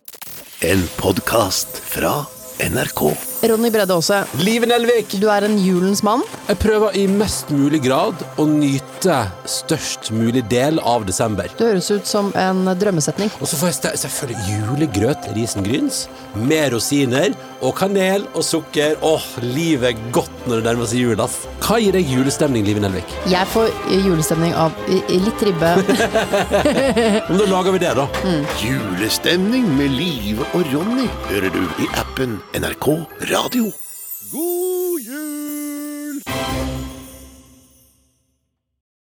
En podkast fra NRK. Ronny Bredde Aase, Live Nelvik. du er en julens mann. Jeg prøver i mest mulig grad å nyte størst mulig del av desember. Det høres ut som en drømmesetning. Og så får jeg selvfølgelig julegrøt risengryns med rosiner og kanel og sukker. Åh, livet er godt når det nærmer seg jul, ass. Hva gir deg julestemning, Live Nelvik? Jeg får julestemning av litt ribbe. [laughs] Men da lager vi det, da. Julestemning med Live og Ronny hører du i appen NRK Radio. God jul!